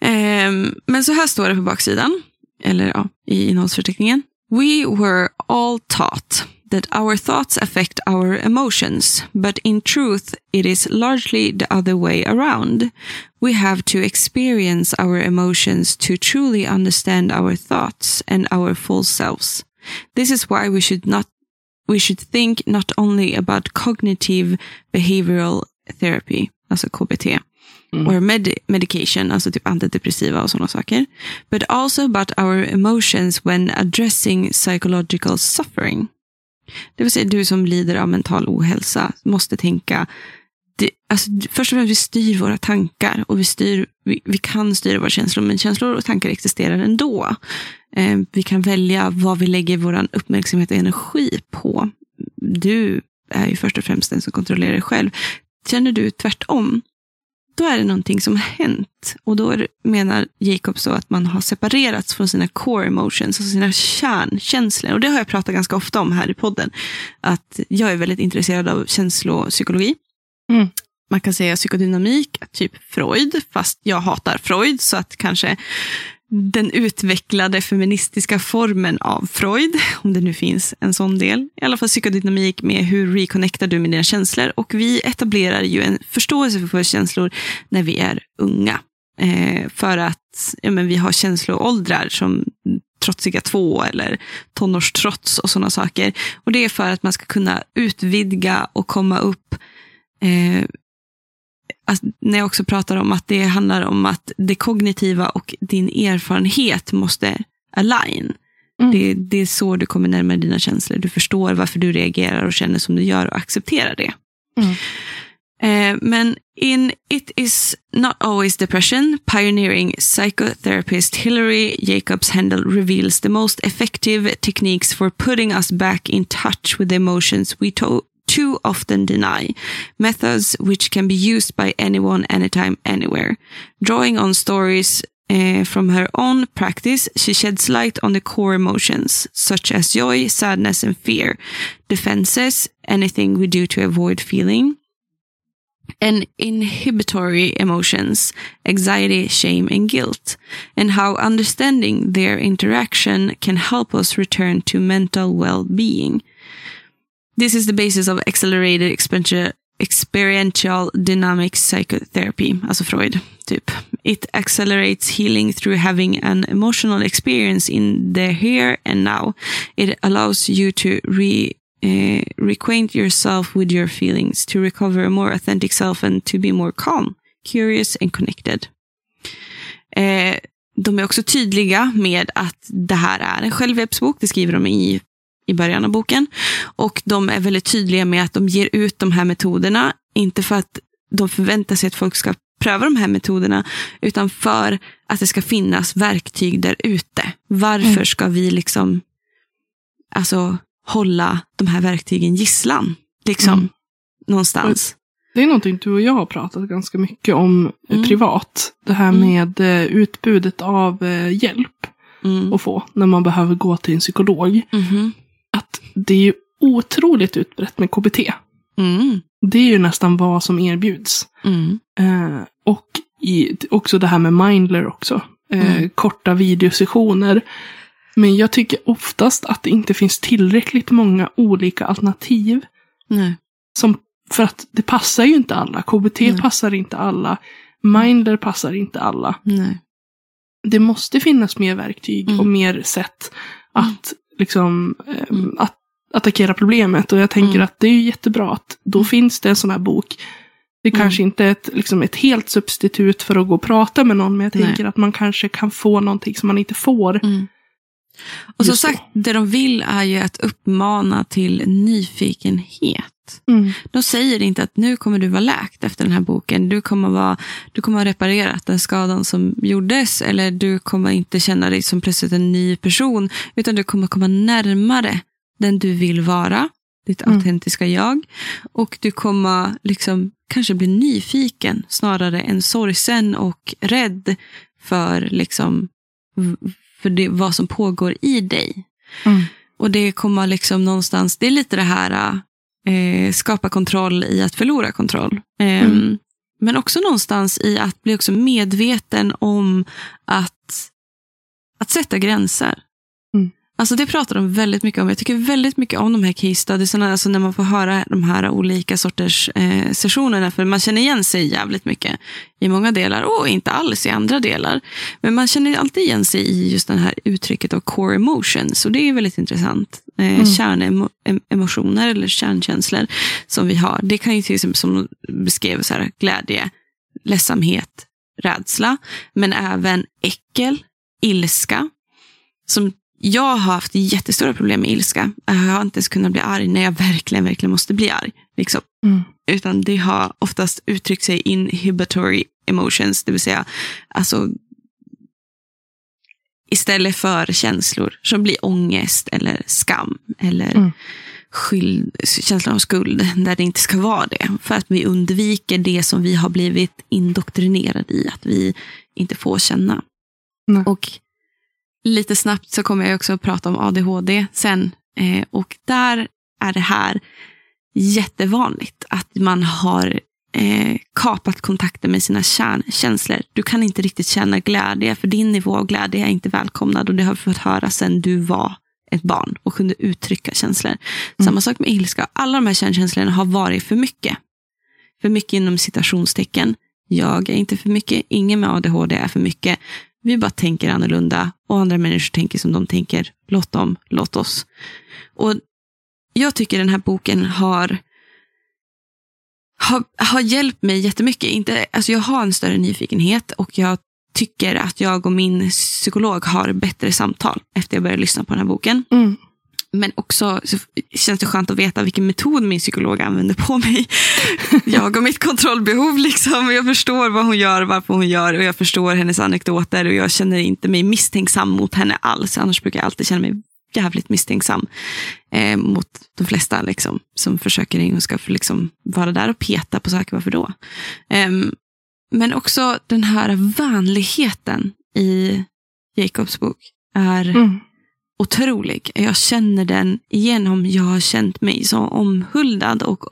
Eh, men så här står det på baksidan, eller ja, i innehållsförteckningen. We were all taught that our thoughts affect our emotions, but in truth it is largely the other way around. We have to experience our emotions to truly understand our thoughts and our full selves. This is why we should not we should think not only about cognitive behavioral therapy, as alltså KBT, Mm. or med medication, alltså typ antidepressiva och sådana saker, but also about our emotions when addressing psychological suffering. Det vill säga du som lider av mental ohälsa måste tänka, det, alltså, först och främst vi styr våra tankar och vi, styr, vi, vi kan styra våra känslor, men känslor och tankar existerar ändå. Eh, vi kan välja vad vi lägger vår uppmärksamhet och energi på. Du är ju först och främst den som kontrollerar dig själv. Känner du tvärtom, då är det någonting som har hänt. Och då menar Jacob så att man har separerats från sina core emotions, alltså sina kärnkänslor. Och det har jag pratat ganska ofta om här i podden. Att jag är väldigt intresserad av känslopsykologi. Mm. Man kan säga psykodynamik, typ Freud, fast jag hatar Freud, så att kanske den utvecklade feministiska formen av Freud, om det nu finns en sån del. I alla fall psykodynamik med hur reconnectar du med dina känslor. Och vi etablerar ju en förståelse för våra känslor när vi är unga. Eh, för att ja, men vi har känsloåldrar som trotsiga två eller tonårstrots och sådana saker. Och det är för att man ska kunna utvidga och komma upp eh, Alltså, när jag också pratar om att det handlar om att det kognitiva och din erfarenhet måste align. Mm. Det, det, är så du kommer närmare dina känslor. Du förstår varför du reagerar och känner som du gör och accepterar det. Mm. Eh, men in It is not always depression, pioneering psychotherapist Hillary Jacobs Handel reveals the most effective techniques for putting us back in touch with the emotions we to too often deny, methods which can be used by anyone, anytime, anywhere. Drawing on stories uh, from her own practice, she sheds light on the core emotions, such as joy, sadness, and fear, defenses, anything we do to avoid feeling, and inhibitory emotions, anxiety, shame, and guilt, and how understanding their interaction can help us return to mental well being. This is the basis of accelerated experiential dynamic psychotherapy, alltså Freud, typ. It accelerates healing through having an emotional experience in the here and now. It allows you to re, uh, reacquaint yourself with your feelings, to recover a more authentic self and to be more calm, curious and connected. Eh, de är också tydliga med att det här är en självhjälpsbok. Det skriver de i i början av boken. Och de är väldigt tydliga med att de ger ut de här metoderna, inte för att de förväntar sig att folk ska pröva de här metoderna, utan för att det ska finnas verktyg där ute. Varför mm. ska vi liksom alltså, hålla de här verktygen gisslan? Liksom, mm. någonstans. Det är någonting du och jag har pratat ganska mycket om mm. privat. Det här mm. med eh, utbudet av eh, hjälp mm. att få när man behöver gå till en psykolog. Mm att det är ju otroligt utbrett med KBT. Mm. Det är ju nästan vad som erbjuds. Mm. Eh, och i, också det här med Mindler också. Eh, mm. Korta videosessioner. Men jag tycker oftast att det inte finns tillräckligt många olika alternativ. Nej. Som, för att det passar ju inte alla. KBT Nej. passar inte alla. Mindler passar inte alla. Nej. Det måste finnas mer verktyg mm. och mer sätt att liksom eh, mm. att attackera problemet. Och jag tänker mm. att det är jättebra att då mm. finns det en sån här bok. Det mm. kanske inte är ett, liksom ett helt substitut för att gå och prata med någon, men jag tänker Nej. att man kanske kan få någonting som man inte får. Mm. Och som sagt, det de vill är ju att uppmana till nyfikenhet. Mm. De säger inte att nu kommer du vara läkt efter den här boken. Du kommer, vara, du kommer ha reparerat den skadan som gjordes. Eller du kommer inte känna dig som plötsligt en ny person. Utan du kommer komma närmare den du vill vara. Ditt mm. autentiska jag. Och du kommer liksom kanske bli nyfiken snarare än sorgsen och rädd för liksom för det, vad som pågår i dig. Mm. Och det kommer liksom någonstans, det är lite det här eh, skapa kontroll i att förlora kontroll. Eh, mm. Men också någonstans i att bli också medveten om att, att sätta gränser. Alltså det pratar de väldigt mycket om. Jag tycker väldigt mycket om de här case studiesarna, alltså när man får höra de här olika sorters eh, sessionerna. För man känner igen sig jävligt mycket i många delar och inte alls i andra delar. Men man känner alltid igen sig i just det här uttrycket av core emotions. Och det är väldigt intressant. Eh, mm. Kärnemotioner eller kärnkänslor som vi har. Det kan ju till exempel som beskrev så här, glädje, ledsamhet, rädsla. Men även äckel, ilska. Som jag har haft jättestora problem med ilska. Jag har inte ens kunnat bli arg när jag verkligen, verkligen måste bli arg. Liksom. Mm. Utan det har oftast uttryckt sig inhibitory emotions, det vill säga alltså istället för känslor som blir ångest eller skam eller Mm. skyld, känslan av skuld där det inte ska vara det. För att vi undviker det som vi har blivit indoktrinerade i att vi inte får känna. Nej. Och lite snabbt så kommer jag också att prata om ADHD sen. Eh, och där är det här jättevanligt att man har eh, kapat kontakten med sina kärnkänslor. Du kan inte riktigt känna glädje, för din nivå av glädje är inte välkomnad och det har vi fått höra sedan du var ett barn och kunde uttrycka känslor. Samma sak med ilska. Alla de här kärnkänslorna har varit för mycket. För mycket inom citationstecken. Jag är inte för mycket, ingen med ADHD är för mycket. Vi bara tänker annorlunda och andra människor tänker som de tänker. Låt dem, låt oss. Och jag tycker den här boken har, har, har hjälpt mig jättemycket. Inte, alltså jag har en större nyfikenhet och jag tycker att jag och min psykolog har bättre samtal efter jag började lyssna på den här boken. Mm. Men också så känns det skönt att veta vilken metod min psykolog använder på mig. (laughs) Jag och mitt kontrollbehov. Liksom. Jag förstår vad hon gör, varför hon gör och jag förstår hennes anekdoter och jag känner inte mig misstänksam mot henne alls. Annars brukar jag alltid känna mig jävligt misstänksam eh, mot de flesta liksom, som försöker och ska liksom, vara där och peta på saker. Varför då? Eh, men också den här vänligheten i Jacobs bok är Mm otrolig. Jag känner den genom jag har känt mig så omhuldad och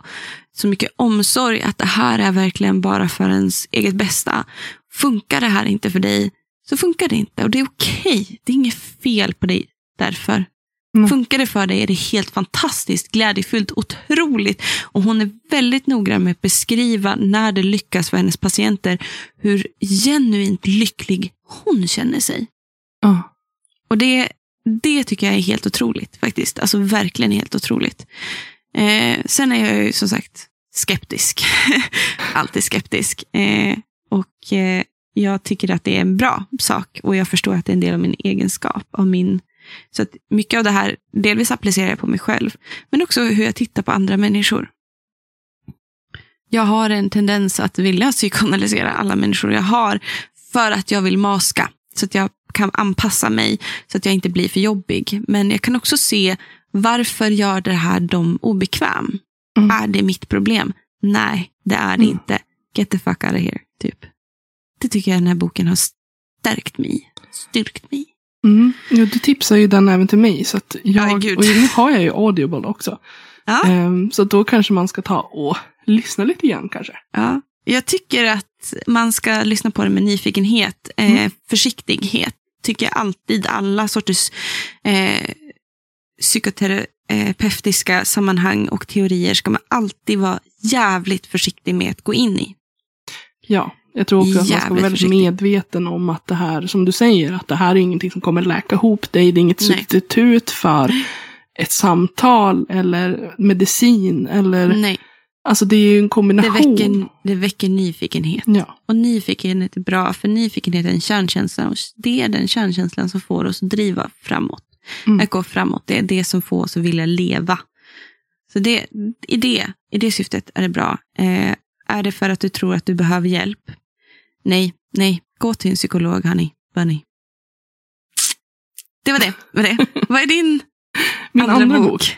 så mycket omsorg att det här är verkligen bara för ens eget bästa. Funkar det här inte för dig så funkar det inte och det är okej. Det är inget fel på dig därför. Mm. Funkar det för dig är det helt fantastiskt, glädjefyllt, otroligt. Och hon är väldigt noggrann med att beskriva när det lyckas för hennes patienter hur genuint lycklig hon känner sig. Ja. Och det, det tycker jag är helt otroligt faktiskt. Alltså verkligen helt otroligt. Eh, sen är jag ju som sagt skeptisk. (laughs) Alltid skeptisk. Eh, och eh, jag tycker att det är en bra sak. Och jag förstår att det är en del av min egenskap. Av min, så att mycket av det här, delvis applicerar jag på mig själv. Men också hur jag tittar på andra människor. Jag har en tendens att vilja psykoanalysera alla människor jag har. För att jag vill maska. Så att jag kan anpassa mig så att jag inte blir för jobbig. Men jag kan också se varför gör det här dem obekväm? Mm. Är det mitt problem? Nej, det är det Mm. inte. Get the fuck out of here, typ. Det tycker jag den här boken har stärkt mig. Styrkt mig. Mm. Ja, du tipsar ju den även till mig. Så att jag, Ja, gud. och nu har jag ju Audible också. Ja, Ehm, så då kanske man ska ta och lyssna lite grann kanske. ja. Jag tycker att man ska lyssna på det med nyfikenhet. Eh, Mm. Försiktighet tycker jag alltid alla sorters eh, psykoterapeutiska sammanhang och teorier ska man alltid vara jävligt försiktig med att gå in i. Ja, jag tror också att man ska vara väldigt försiktig. medveten om att det här, som du säger, att det här är ingenting som kommer läka ihop dig. Det är inget Nej. substitut för ett samtal eller medicin eller, Nej, alltså det är ju en det kombination. väcker, det väcker nyfikenhet. Ja, Och nyfikenhet är bra, för nyfikenhet är en kärnkänsla. Och det är den kärnkänslan som får oss att driva framåt. Mm. Att gå framåt, det är det som får oss att vilja leva. Så det, i, det, i det syftet är det bra. Eh, är det för att du tror att du behöver hjälp? Nej, nej. Gå till en psykolog, honey. Bunny. Det var det. Var det. (laughs) Vad är din Min andra, andra bok? bok.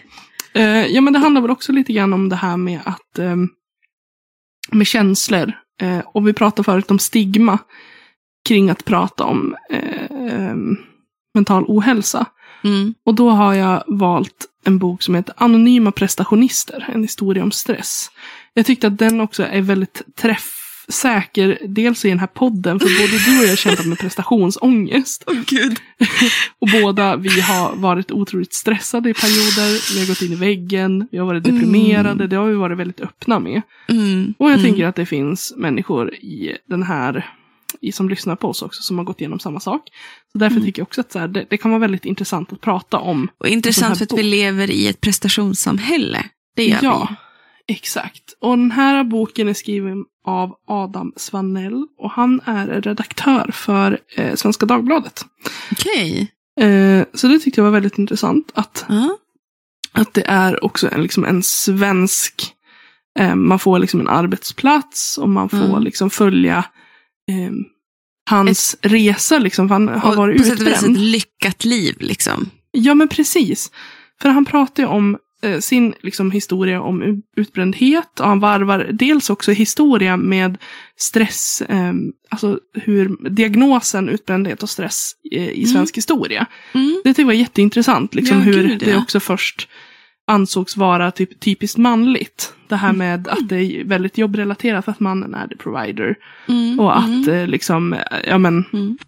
Eh, ja, men det handlar väl också lite grann om det här med att ehm, med känslor. Eh, och vi pratade förut om stigma kring att prata om eh, ehm, mental ohälsa. Mm. Och då har jag valt en bok som heter Anonyma prestationister, en historia om stress. Jag tyckte att den också är väldigt träffsäker, dels i den här podden, för både du och jag har kämpat med prestationsångest. Åh gud. (laughs) Och båda vi har varit otroligt stressade i perioder, vi har gått in i väggen, vi har varit deprimerade, det har vi varit väldigt öppna med. Mm. Och jag mm. tänker att det finns människor i den här, i, som lyssnar på oss också, som har gått igenom samma sak. Så därför Mm. tycker jag också att så här, det, det kan vara väldigt intressant att prata om. Och intressant för att vi lever i ett prestationssamhälle. Det gör ja, exakt. Och den här boken är skriven av Adam Svanell och han är redaktör för eh, Svenska Dagbladet. Okej. Eh, så det tyckte jag var väldigt intressant att Ja. att det är också en, liksom en svensk, eh, man får liksom en arbetsplats och man får Mm. liksom följa eh, hans resa liksom, för han har Och varit på sätt och vis ett utbränd. lyckat liv liksom. Ja men precis. För han pratar ju om eh, sin liksom, historia om utbrändhet och han varvar dels också historia med stress, eh, alltså hur diagnosen utbrändhet och stress eh, i Mm. svensk historia. Mm. Det tyckte jag var jätteintressant, liksom Ja, hur gud, det ja. också först ansågs vara typ, typiskt manligt. Det här med att det är väldigt jobbrelaterat för att mannen är the provider. Mm. Och att mm. eh, liksom, ja men, Mm.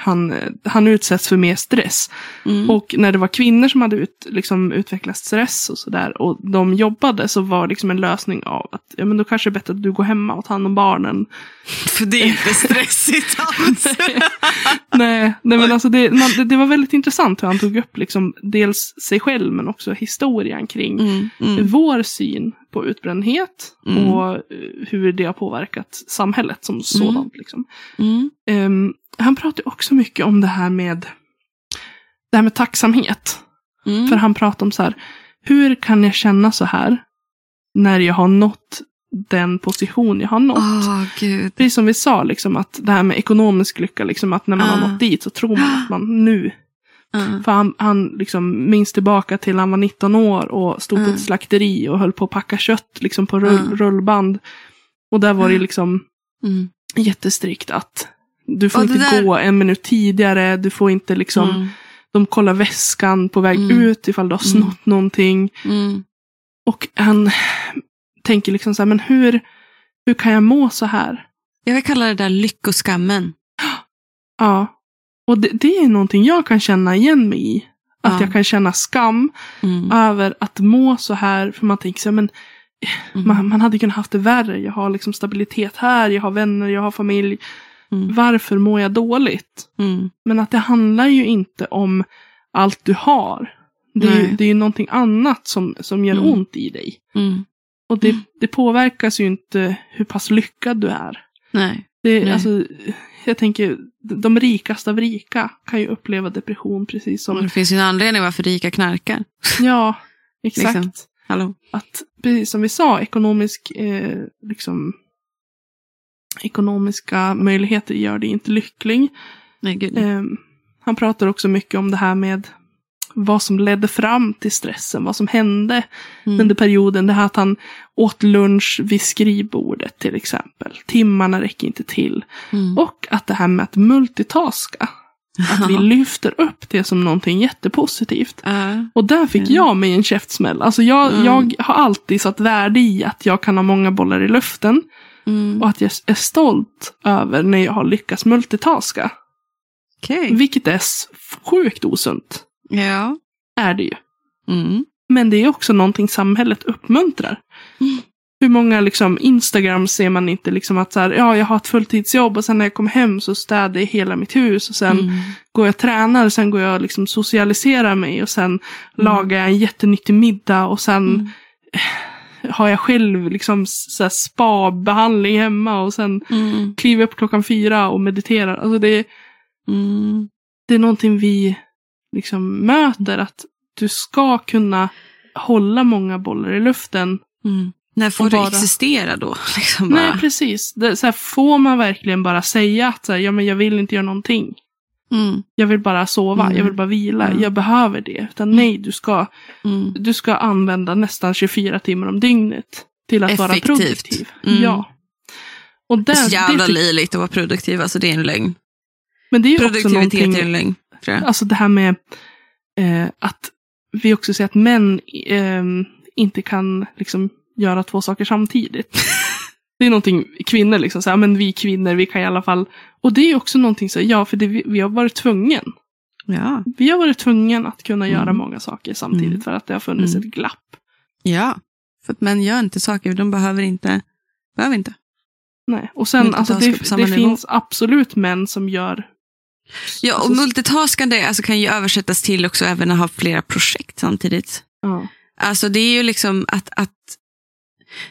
Han, han utsätts för mer stress. Mm. Och när det var kvinnor som hade ut, liksom, utvecklat stress och sådär och de jobbade så var liksom en lösning av att ja, men då kanske det är bättre att du går hemma och tar hand om barnen. (laughs) För det är inte stressigt alls. (laughs) nej, nej men alltså det, man, det, det var väldigt intressant hur han tog upp liksom dels sig själv men också historien kring Mm. Mm. vår syn på utbrändhet Mm. och eh, hur det har påverkat samhället som sådant. Liksom. Mm. Ehm, han pratar också mycket om det här med det här med tacksamhet. Mm. För han pratar om så här, hur kan jag känna så här när jag har nått den position jag har nått? Åh, gud. Precis som vi sa, liksom, att det här med ekonomisk lycka, liksom, att när man Ah. har nått dit så tror man att man nu. Ja. För han, han liksom minns tillbaka till han var 19 år och stod på Mm. ett slakteri och höll på att packa kött liksom, på rull, rullband. Och där var det liksom Mm. jättestrikt att du får inte där- gå en minut tidigare, du får inte liksom, Mm. de kollar väskan på väg Mm. ut ifall du har Mm. snott någonting. Mm. Och han tänker liksom så här, men hur, hur kan jag må så här? Jag vill kalla det där lyckoskammen. (gasps) Ja. Och det, det är någonting jag kan känna igen mig i. Att Ja. jag kan känna skam Mm. över att må så här. För man tänker så här, men Mm. man, man hade kunnat haft det värre. Jag har liksom stabilitet här, jag har vänner, jag har familj. Mm. Varför mår jag dåligt? Mm. Men att det handlar ju inte om allt du har. Det är, ju, det är ju någonting annat som, som gör Mm. ont i dig. Mm. Och det, Mm. det påverkas ju inte hur pass lyckad du är. Nej. Det, Nej. alltså, jag tänker, de rikaste av rika kan ju uppleva depression precis som... Och det finns ju en anledning varför rika knarkar. (laughs) Ja, exakt. Liksom. Att, precis som vi sa, ekonomisk, eh, liksom, ekonomiska möjligheter gör dig inte lycklig. Nej. Eh, han pratar också mycket om det här med vad som ledde fram till stressen, vad som hände Mm. under perioden. Det här att han åt lunch vid skrivbordet till exempel. Timmarna räcker inte till. Mm. Och att det här med att multitaska. Att vi (laughs) lyfter upp det som någonting jättepositivt. Ja. Och där fick Mm. jag mig en käftsmäll. Alltså jag, Mm. jag har alltid satt värde i att jag kan ha många bollar i luften. Mm. Och att jag är stolt över när jag har lyckats multitaska. Okej. Vilket är sjukt osunt. Ja. Är det ju. Mm. Men det är också någonting samhället uppmuntrar. Mm. Hur många liksom, Instagram ser man inte liksom att så här, ja, jag har ett fulltidsjobb och sen när jag kommer hem så städar jag hela mitt hus och sen Mm. går jag och tränar och sen går jag och liksom socialiserar mig och sen Mm. lagar jag en jättenyttig middag och sen Mm. Har jag själv liksom så spa-behandling hemma och sen Mm. kliver upp klockan fyra och mediterar. Alltså det, Mm. det är någonting vi liksom möter att du ska kunna hålla många bollar i luften Mm. När får Och det bara- existera då? (laughs) Liksom Nej, bara. precis. Det, så här, får man verkligen bara säga att så här, ja, men jag vill inte göra någonting. Mm. Jag vill bara sova, Mm. jag vill bara vila, Mm. jag behöver det. Utan nej, du ska, Mm. du ska använda nästan 24 timmar om dygnet till att vara Effektivt. produktiv. Mm. Ja. Och Det där, är så jävla det, löjligt att vara produktiv, alltså det är en lögn. men det är ju också Produktivitet någonting, är en lögn. Tror jag. alltså det här med eh, att vi också säger att män eh, inte kan liksom göra två saker samtidigt. (laughs) Det är någonting kvinnor liksom, så här, men vi kvinnor, vi kan i alla fall. Och det är också någonting så, ja, för det, vi, vi har varit tvungen. Ja. Vi har varit tvungen att kunna göra Mm. många saker samtidigt Mm. för att det har funnits Mm. ett glapp. ja. För att män gör inte saker, de behöver inte. Behöver inte. Nej. Och sen, alltså, det, det finns absolut män som gör... Ja, och alltså, multitaskande alltså, kan ju översättas till också även att ha flera projekt samtidigt. ja. Alltså det är ju liksom att, att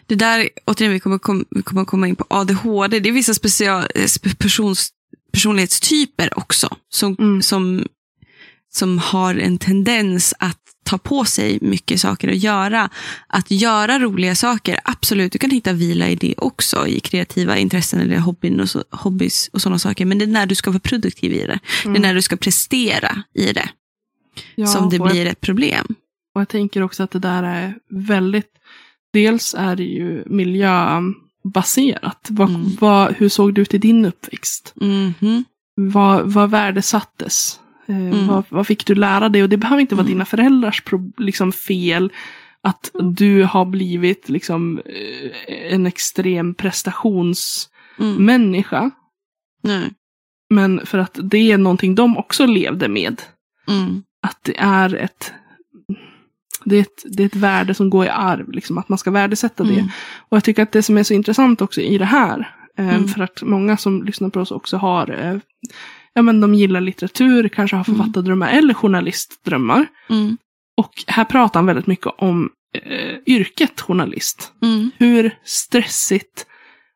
det där, återigen vi kommer, kom, vi kommer komma in på ADHD, det är vissa special, eh, persons, personlighetstyper också som, Mm. som, som har en tendens att ta på sig mycket saker att göra. Att göra roliga saker, absolut, du kan hitta vila i det också, i kreativa intressen eller hobbyn och så, hobbys och sådana saker. Men det är när du ska vara produktiv i det. Det är när du ska prestera i det Ja, som det och jag- blir ett problem. Och jag tänker också att det där är väldigt, dels är det ju miljöbaserat. Vad, Mm. vad, hur såg det ut i din uppväxt? Mhm. Vad, vad värdesattes? Eh, Mm. vad, vad fick du lära dig? Och det behöver inte vara Mm. dina föräldrars liksom, fel. Att du har blivit liksom, eh, en extrem prestationsmänniska. Mm. Nej. Men för att det är någonting de också levde med. Mm. att det är ett det är, ett, det är ett värde som går i arv, liksom, att man ska värdesätta det. Mm. Och jag tycker att det som är så intressant också i det här, eh, Mm. för att många som lyssnar på oss också har, eh, ja men de gillar litteratur, kanske har Mm. författardrömmar eller journalistdrömmar. Mm. Och här pratar han väldigt mycket om eh, yrket journalist. Mm. Hur stressigt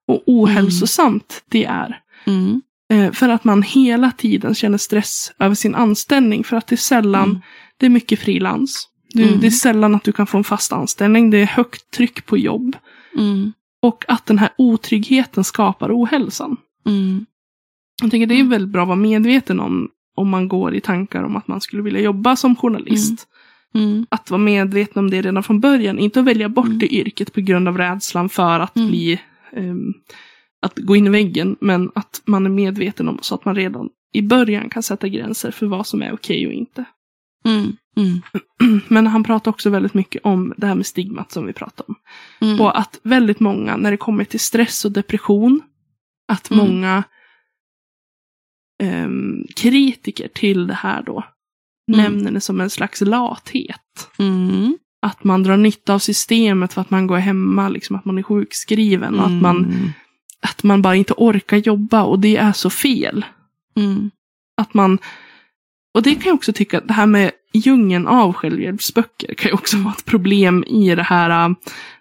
och ohälsosamt det är. Mm. Eh, för att man hela tiden känner stress över sin anställning. För att det är sällan, Mm. det är mycket frilans. Du, Mm. Det är sällan att du kan få en fast anställning. Det är högt tryck på jobb. Mm. Och att den här otryggheten skapar ohälsan. Mm. Jag tänker det är väldigt bra att vara medveten om om man går i tankar om att man skulle vilja jobba som journalist. Mm. Att vara medveten om det redan från början. Inte att välja bort Mm. det yrket på grund av rädslan för att Mm. bli ehm, att gå in i väggen. Men att man är medveten om så att man redan i början kan sätta gränser för vad som är okej och inte. Mm. Mm. (clears throat) Men han pratar också väldigt mycket om det här med stigmat som vi pratade om. Mm. Och att väldigt många, när det kommer till stress och depression, att Mm. många ehm, kritiker till det här då Mm. nämner det som en slags lathet. Mm. Att man drar nytta av systemet för att man går hemma, liksom att man är sjukskriven och att man, att man bara inte orkar jobba och det är så fel. Att man, och det kan jag också tycka, det här med djungeln av självhjälpsböcker kan ju också (laughs) vara ett problem i det här äh,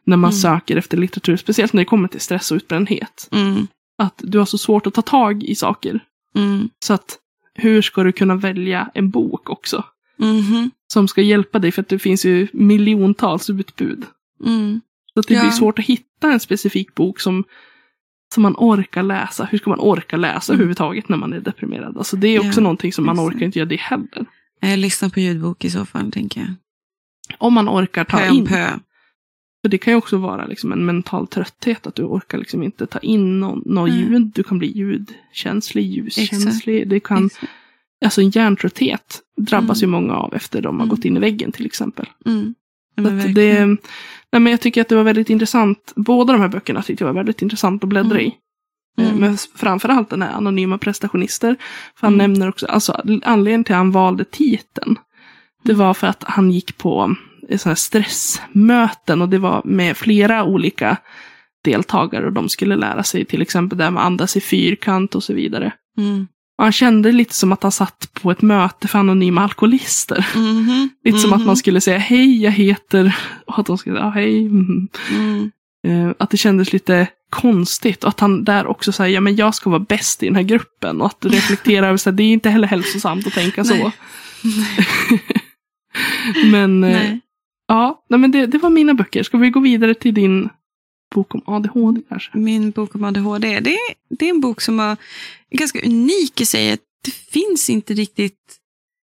när man Mm. söker efter litteratur, speciellt när det kommer till stress och utbrändhet. Mm. Att du har så svårt att ta tag i saker. Mm. Så att hur ska du kunna välja en bok också? Mhm. Som ska hjälpa dig för att det finns ju miljontals utbud. Mm. Så att det Ja. blir svårt att hitta en specifik bok som, som man orkar läsa. Hur ska man orka läsa Mm. överhuvudtaget när man är deprimerad? Alltså det är också Ja, någonting som man orkar inte göra det heller. Jag lyssnar på ljudbok i så fall, tänker jag. Om man orkar ta Pö in. pö. För det kan ju också vara liksom en mental trötthet. Att du orkar liksom inte ta in någon, någon Mm. ljud. Du kan bli ljudkänslig, ljuskänslig. Det kan, Exakt. alltså en hjärntrötthet drabbas Mm. ju många av efter de har Mm. gått in i väggen till exempel. Mm. Men det, nej men jag tycker att det var väldigt intressant. Båda de här böckerna tyckte jag var väldigt intressant att bläddra Mm. i. Eh, Mm. Men framförallt den här Anonyma prestationister. För han Mm. nämner också, alltså anledningen till att han valde titeln. Det var för att han gick på eh, här stressmöten och det var med flera olika deltagare och de skulle lära sig till exempel det här med att andas i fyrkant och så vidare. Mm. Och han kände lite som att han satt på ett möte för anonyma alkoholister. Mhm. (laughs) Lite som att Mhm. man skulle säga hej, jag heter... Och att de skulle säga hej. mhm. Mm. Eh, att det kändes lite konstigt. Och att han där också säger, ja men jag ska vara bäst i den här gruppen. Och att reflektera över, det är inte heller hälsosamt att tänka så. (laughs) Men eh, Nej. ja, nej, men det, det var mina böcker. Ska vi gå vidare till din bok om ADHD kanske? Min bok om ADHD, det är, det är en bok som är ganska unik i sig. Det finns inte riktigt,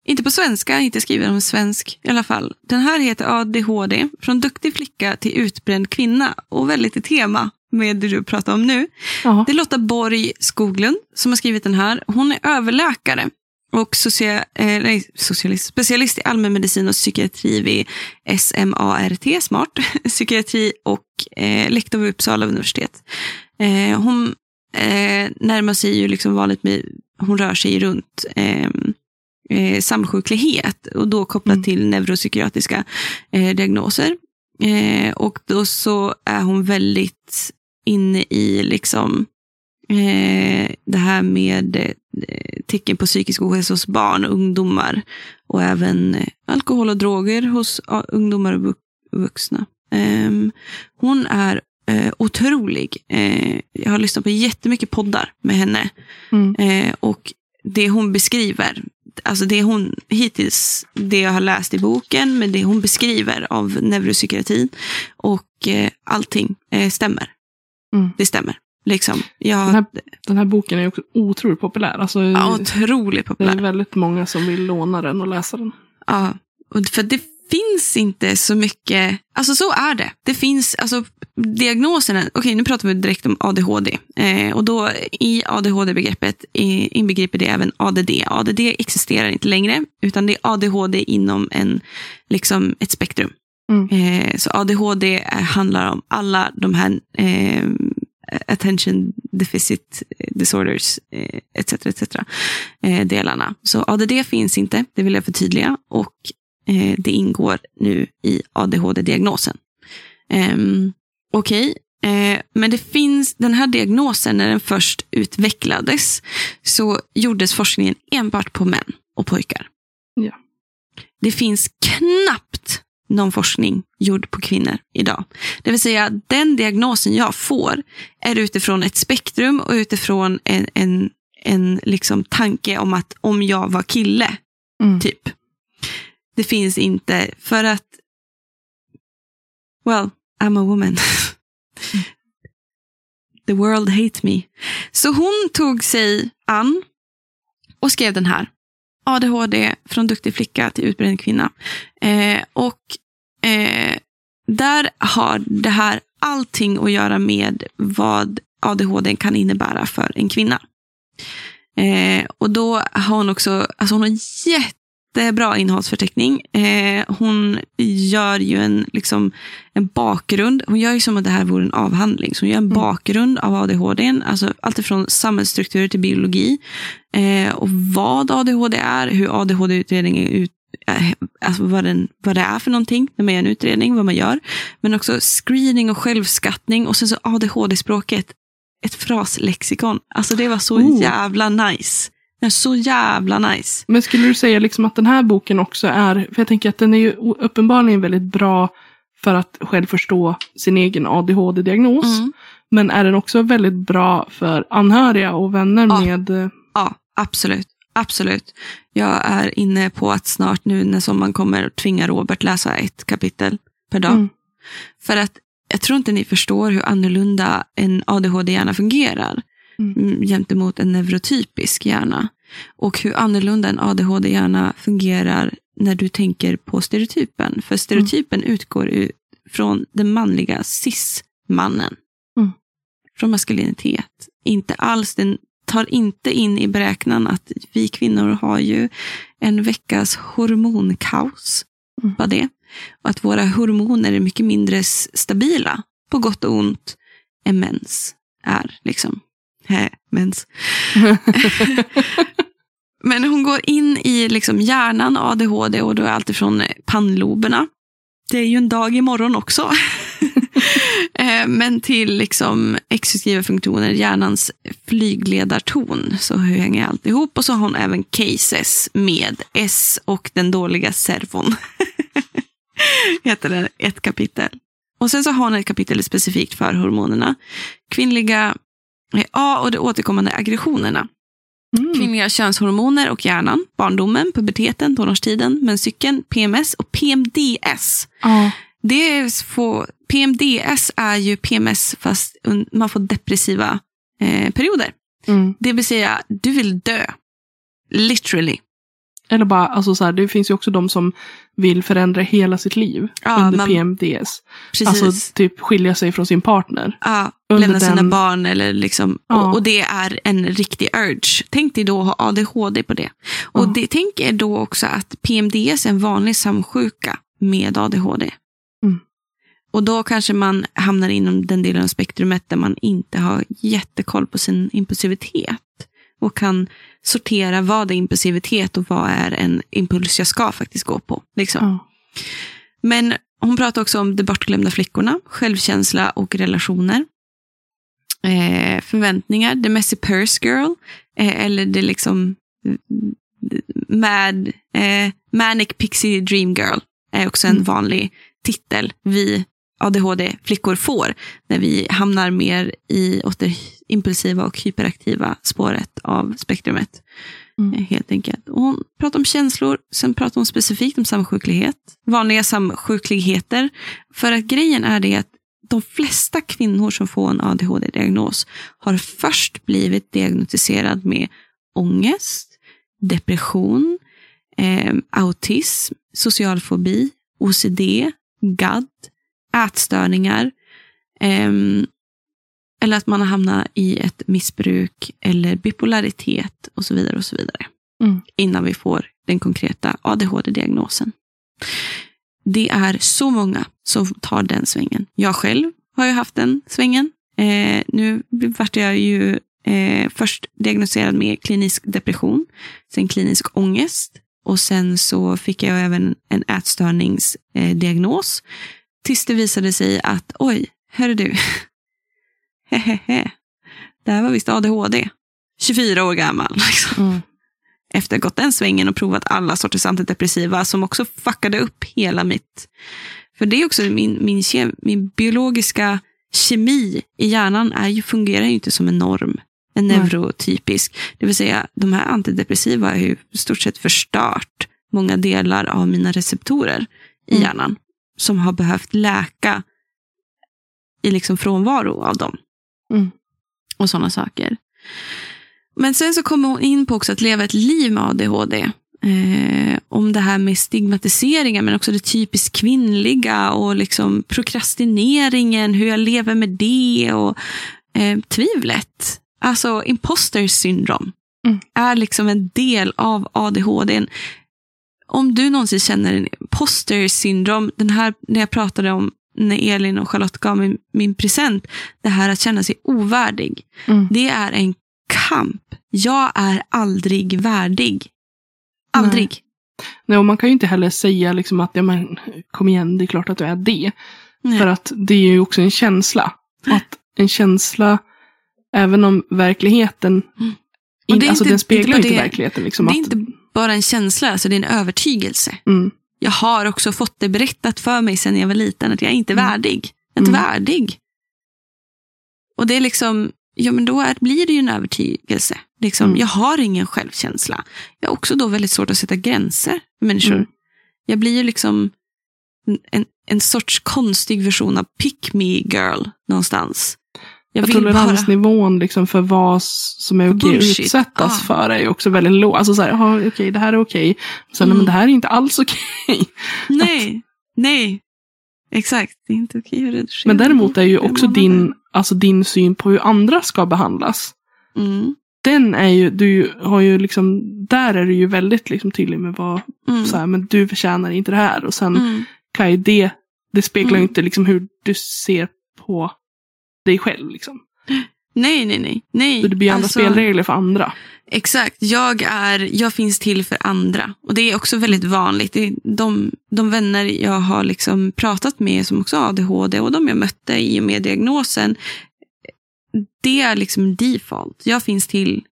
inte på svenska, inte skriven om svensk i alla fall. Den här heter ADHD, från duktig flicka till utbränd kvinna och väldigt i tema med det du pratar om nu. Ja. Det är Lotta Borg Skoglund som har skrivit den här. Hon är överläkare och socia, eh, nej, socialist, specialist i allmänmedicin och psykiatri vid SMART, smart, (laughs) psykiatri och eh, lektor vid Uppsala universitet. Eh, hon eh, närmar sig ju liksom vanligt med, hon rör sig runt eh, eh, samsjuklighet och då kopplat Mm. till neuropsykiatriska eh, diagnoser. Eh, och då så är hon väldigt inne i liksom eh, det här med eh, tecken på psykisk ohälsa hos barn och ungdomar. Och även eh, alkohol och droger hos ungdomar och vux- vuxna. Ehm, hon är otrolig. Jag har lyssnat på jättemycket poddar med henne. Mm. Och det hon beskriver, alltså det hon hittills, det jag har läst i boken, men det hon beskriver av neuropsykiatrin och eh, allting eh, stämmer. Mm. Det stämmer. Liksom. Jag, Den, här, den här boken är också otroligt populär. Alltså, ja, otroligt det är populär. väldigt många som vill låna den och läsa den. Ja, och för det finns inte så mycket, alltså så är det. Det finns, alltså diagnoserna, okej nu pratar vi direkt om ADHD. Eh, och då i ADHD-begreppet inbegriper det även ADD. ADD existerar inte längre, utan det är ADHD inom en, liksom ett spektrum. Mm. Eh, så ADHD är, handlar om alla de här eh, attention deficit disorders, eh, etc. etc. Eh, delarna. Så ADD finns inte, det vill jag förtydliga. Och eh, det ingår nu i ADHD-diagnosen. Ehm, Okej, eh, men det finns, den här diagnosen, när den först utvecklades, så gjordes forskningen enbart på män och pojkar. Ja. Det finns knappt någon forskning gjord på kvinnor idag. Det vill säga, den diagnosen jag får är utifrån ett spektrum och utifrån en, en, en liksom tanke om att om jag var kille, Mm. typ. Det finns inte, för att well, I'm a woman. (laughs) The world hates me. Så hon tog sig an och skrev den här. ADHD från duktig flicka till utbränd kvinna. Eh, och eh, där har det här allting att göra med vad ADHD kan innebära för en kvinna. Eh, och då har hon också, alltså hon har jättebra innehållsförteckning. Eh, hon gör ju en, liksom, en bakgrund. Hon gör ju som att det här vore en avhandling. Så hon gör en Mm. bakgrund av ADHD. Alltså allt ifrån samhällsstrukturer till biologi. Eh, och vad ADHD är, hur ADHD-utredningen ut, eh, alltså vad, den, vad det är för någonting när man gör en utredning, vad man gör. Men också screening och självskattning och sen så ADHD-språket. Ett fraslexikon. Alltså det var så Oh. jävla nice. Är så jävla nice. Men skulle du säga liksom att den här boken också är, för jag tänker att den är ju uppenbarligen väldigt bra för att själv förstå sin egen ADHD-diagnos. Mm. Men är den också väldigt bra för anhöriga och vänner Ja. med... eh, Ja, absolut. Absolut. Jag är inne på att snart nu när sommaren kommer tvinga Robert läsa ett kapitel per dag. Mm. För att jag tror inte ni förstår hur annorlunda en ADHD-hjärna fungerar Mm. mm. gentemot en neurotypisk hjärna. Och hur annorlunda en ADHD-hjärna fungerar när du tänker på stereotypen. För stereotypen utgår ut från den manliga cis-mannen. Mm. Från maskulinitet. Inte alls, den tar inte in i beräknan att vi kvinnor har ju en veckas hormonkaos. Mm. Vad det? Och att våra hormoner är mycket mindre stabila, på gott och ont, än mäns är. Liksom. Hä, mens. (laughs) Men hon går in i liksom hjärnan, ADHD, och då är allt ifrån pannloberna. Det är ju en dag imorgon också. (laughs) Eh, Men till liksom exekutiva funktioner, hjärnans flygledarton. Så hur hänger allt ihop? Och så har hon även cases med S och den dåliga servon. (laughs) Heter det ett kapitel. Och sen så har hon ett kapitel specifikt för hormonerna. Kvinnliga A och de återkommande aggressionerna. Mm. Kvinnliga könshormoner och hjärnan, barndomen, puberteten, tonårstiden, menscykeln, PMS och PMDS. Ja. Det är få, PMDS är ju PMS fast man får depressiva eh, perioder. Mm. Det vill säga, du vill dö. Literally. Eller bara, alltså så här, det finns ju också de som vill förändra hela sitt liv Ja, under man- PMDS. Precis. Alltså typ skilja sig från sin partner. ja, lämna sina den- barn eller liksom. Ja. Och, och det är en riktig urge. Tänk dig då att ha ADHD på det. Och Ja. det, tänk er då också att PMDS är en vanlig samsjuka med ADHD. Mm. Och då kanske man hamnar inom den delen av spektrumet där man inte har jättekoll på sin impulsivitet. Och kan sortera vad är impulsivitet och vad är en impuls jag ska faktiskt gå på. Liksom. Ja. Men hon pratar också om de bortglömda flickorna, självkänsla och relationer. Eh, förväntningar, the messy purse girl, eh, eller det liksom mm, mad, eh, manic pixie dream girl är också en Mm. vanlig titel vi ADHD-flickor får när vi hamnar mer i åt det impulsiva och hyperaktiva spåret av spektrumet. Mm. Eh, helt enkelt. Och hon pratar om känslor, sen pratar hon specifikt om samsjuklighet. Vanliga samsjukligheter. För att grejen är det att de flesta kvinnor som får en ADHD-diagnos har först blivit diagnostiserad med ångest, depression, eh, autism, social fobi, OCD, GAD, ätstörningar. Eh, eller att man har hamnat i ett missbruk eller bipolaritet och så vidare. och så vidare. Mm. Innan vi får den konkreta ADHD-diagnosen. Det är så många som tar den svängen. Jag själv har ju haft den svängen. Eh, nu vart jag ju eh, först diagnostiserad med klinisk depression, sen klinisk ångest och sen så fick jag även en ätstörningsdiagnos. Eh, tills det visade sig att oj, hörru du, hehehe, det här var visst ADHD. 24 år gammal. (laughs) Liksom. Mm. Efter att ha gått den svängen och provat alla sorters antidepressiva som också fuckade upp hela mitt... För det är också min, min, kem, min biologiska kemi i hjärnan är ju, fungerar ju inte som en norm. En neurotypisk. Det vill säga, de här antidepressiva har ju i stort sett förstört många delar av mina receptorer i mm. hjärnan. Som har behövt läka i liksom frånvaro av dem. Mm. Och sådana saker. Men sen så kommer hon in på också att leva ett liv med ADHD. Eh, om det här med stigmatiseringen, men också det typiskt kvinnliga och liksom prokrastineringen, hur jag lever med det och eh, tvivlet. Alltså imposter syndrom mm. är liksom en del av ADHD. Om du någonsin känner en imposter syndrom, den här när jag pratade om när Elin och Charlotte gav mig min present, det här att känna sig ovärdig. Mm. Det är en kamp. Jag är aldrig värdig. Aldrig. Nej. Nej, och man kan ju inte heller säga liksom att ja, men, kom igen, det är klart att du är det. Nej. För att det är ju också en känsla. Att en känsla, även om verkligheten, mm. in, alltså inte, den speglar inte, inte verkligheten. Liksom, det är att, inte bara en känsla, alltså det är en övertygelse. Mm. Jag har också fått det berättat för mig sedan jag var liten att jag är inte är mm. värdig. Inte mm. värdig. Och det är liksom, ja men då är, blir det ju en övertygelse. Liksom, mm. Jag har ingen självkänsla. Jag har också då väldigt svårt att sätta gränser för människor. Mm. Jag blir ju liksom en, en sorts konstig version av pick me girl någonstans. Jag toleransnivån bara... liksom för vad som är okej att utsättas ah. för är ju också väldigt låg. Alltså så här, okej, okay, det här är okej. Sen, mm. men det här är inte alls okej. (laughs) Nej, nej. Exakt, det är inte okej redigera. Men däremot är ju också din, alltså din syn på hur andra ska behandlas. Mm. Den är ju, du har ju liksom, där är du ju väldigt liksom tydlig med vad, mm. så här, men du förtjänar inte det här. Och sen mm. kan ju det, det speglar ju mm. inte liksom hur du ser på dig själv. Liksom. Nej, nej, nej. nej. Så det blir andra alltså, spelregler för andra. Exakt. Jag, är, jag finns till för andra. Och det är också väldigt vanligt. De, de vänner jag har liksom pratat med som också har ADHD och de jag mötte i och med diagnosen. Det är liksom default. Jag finns till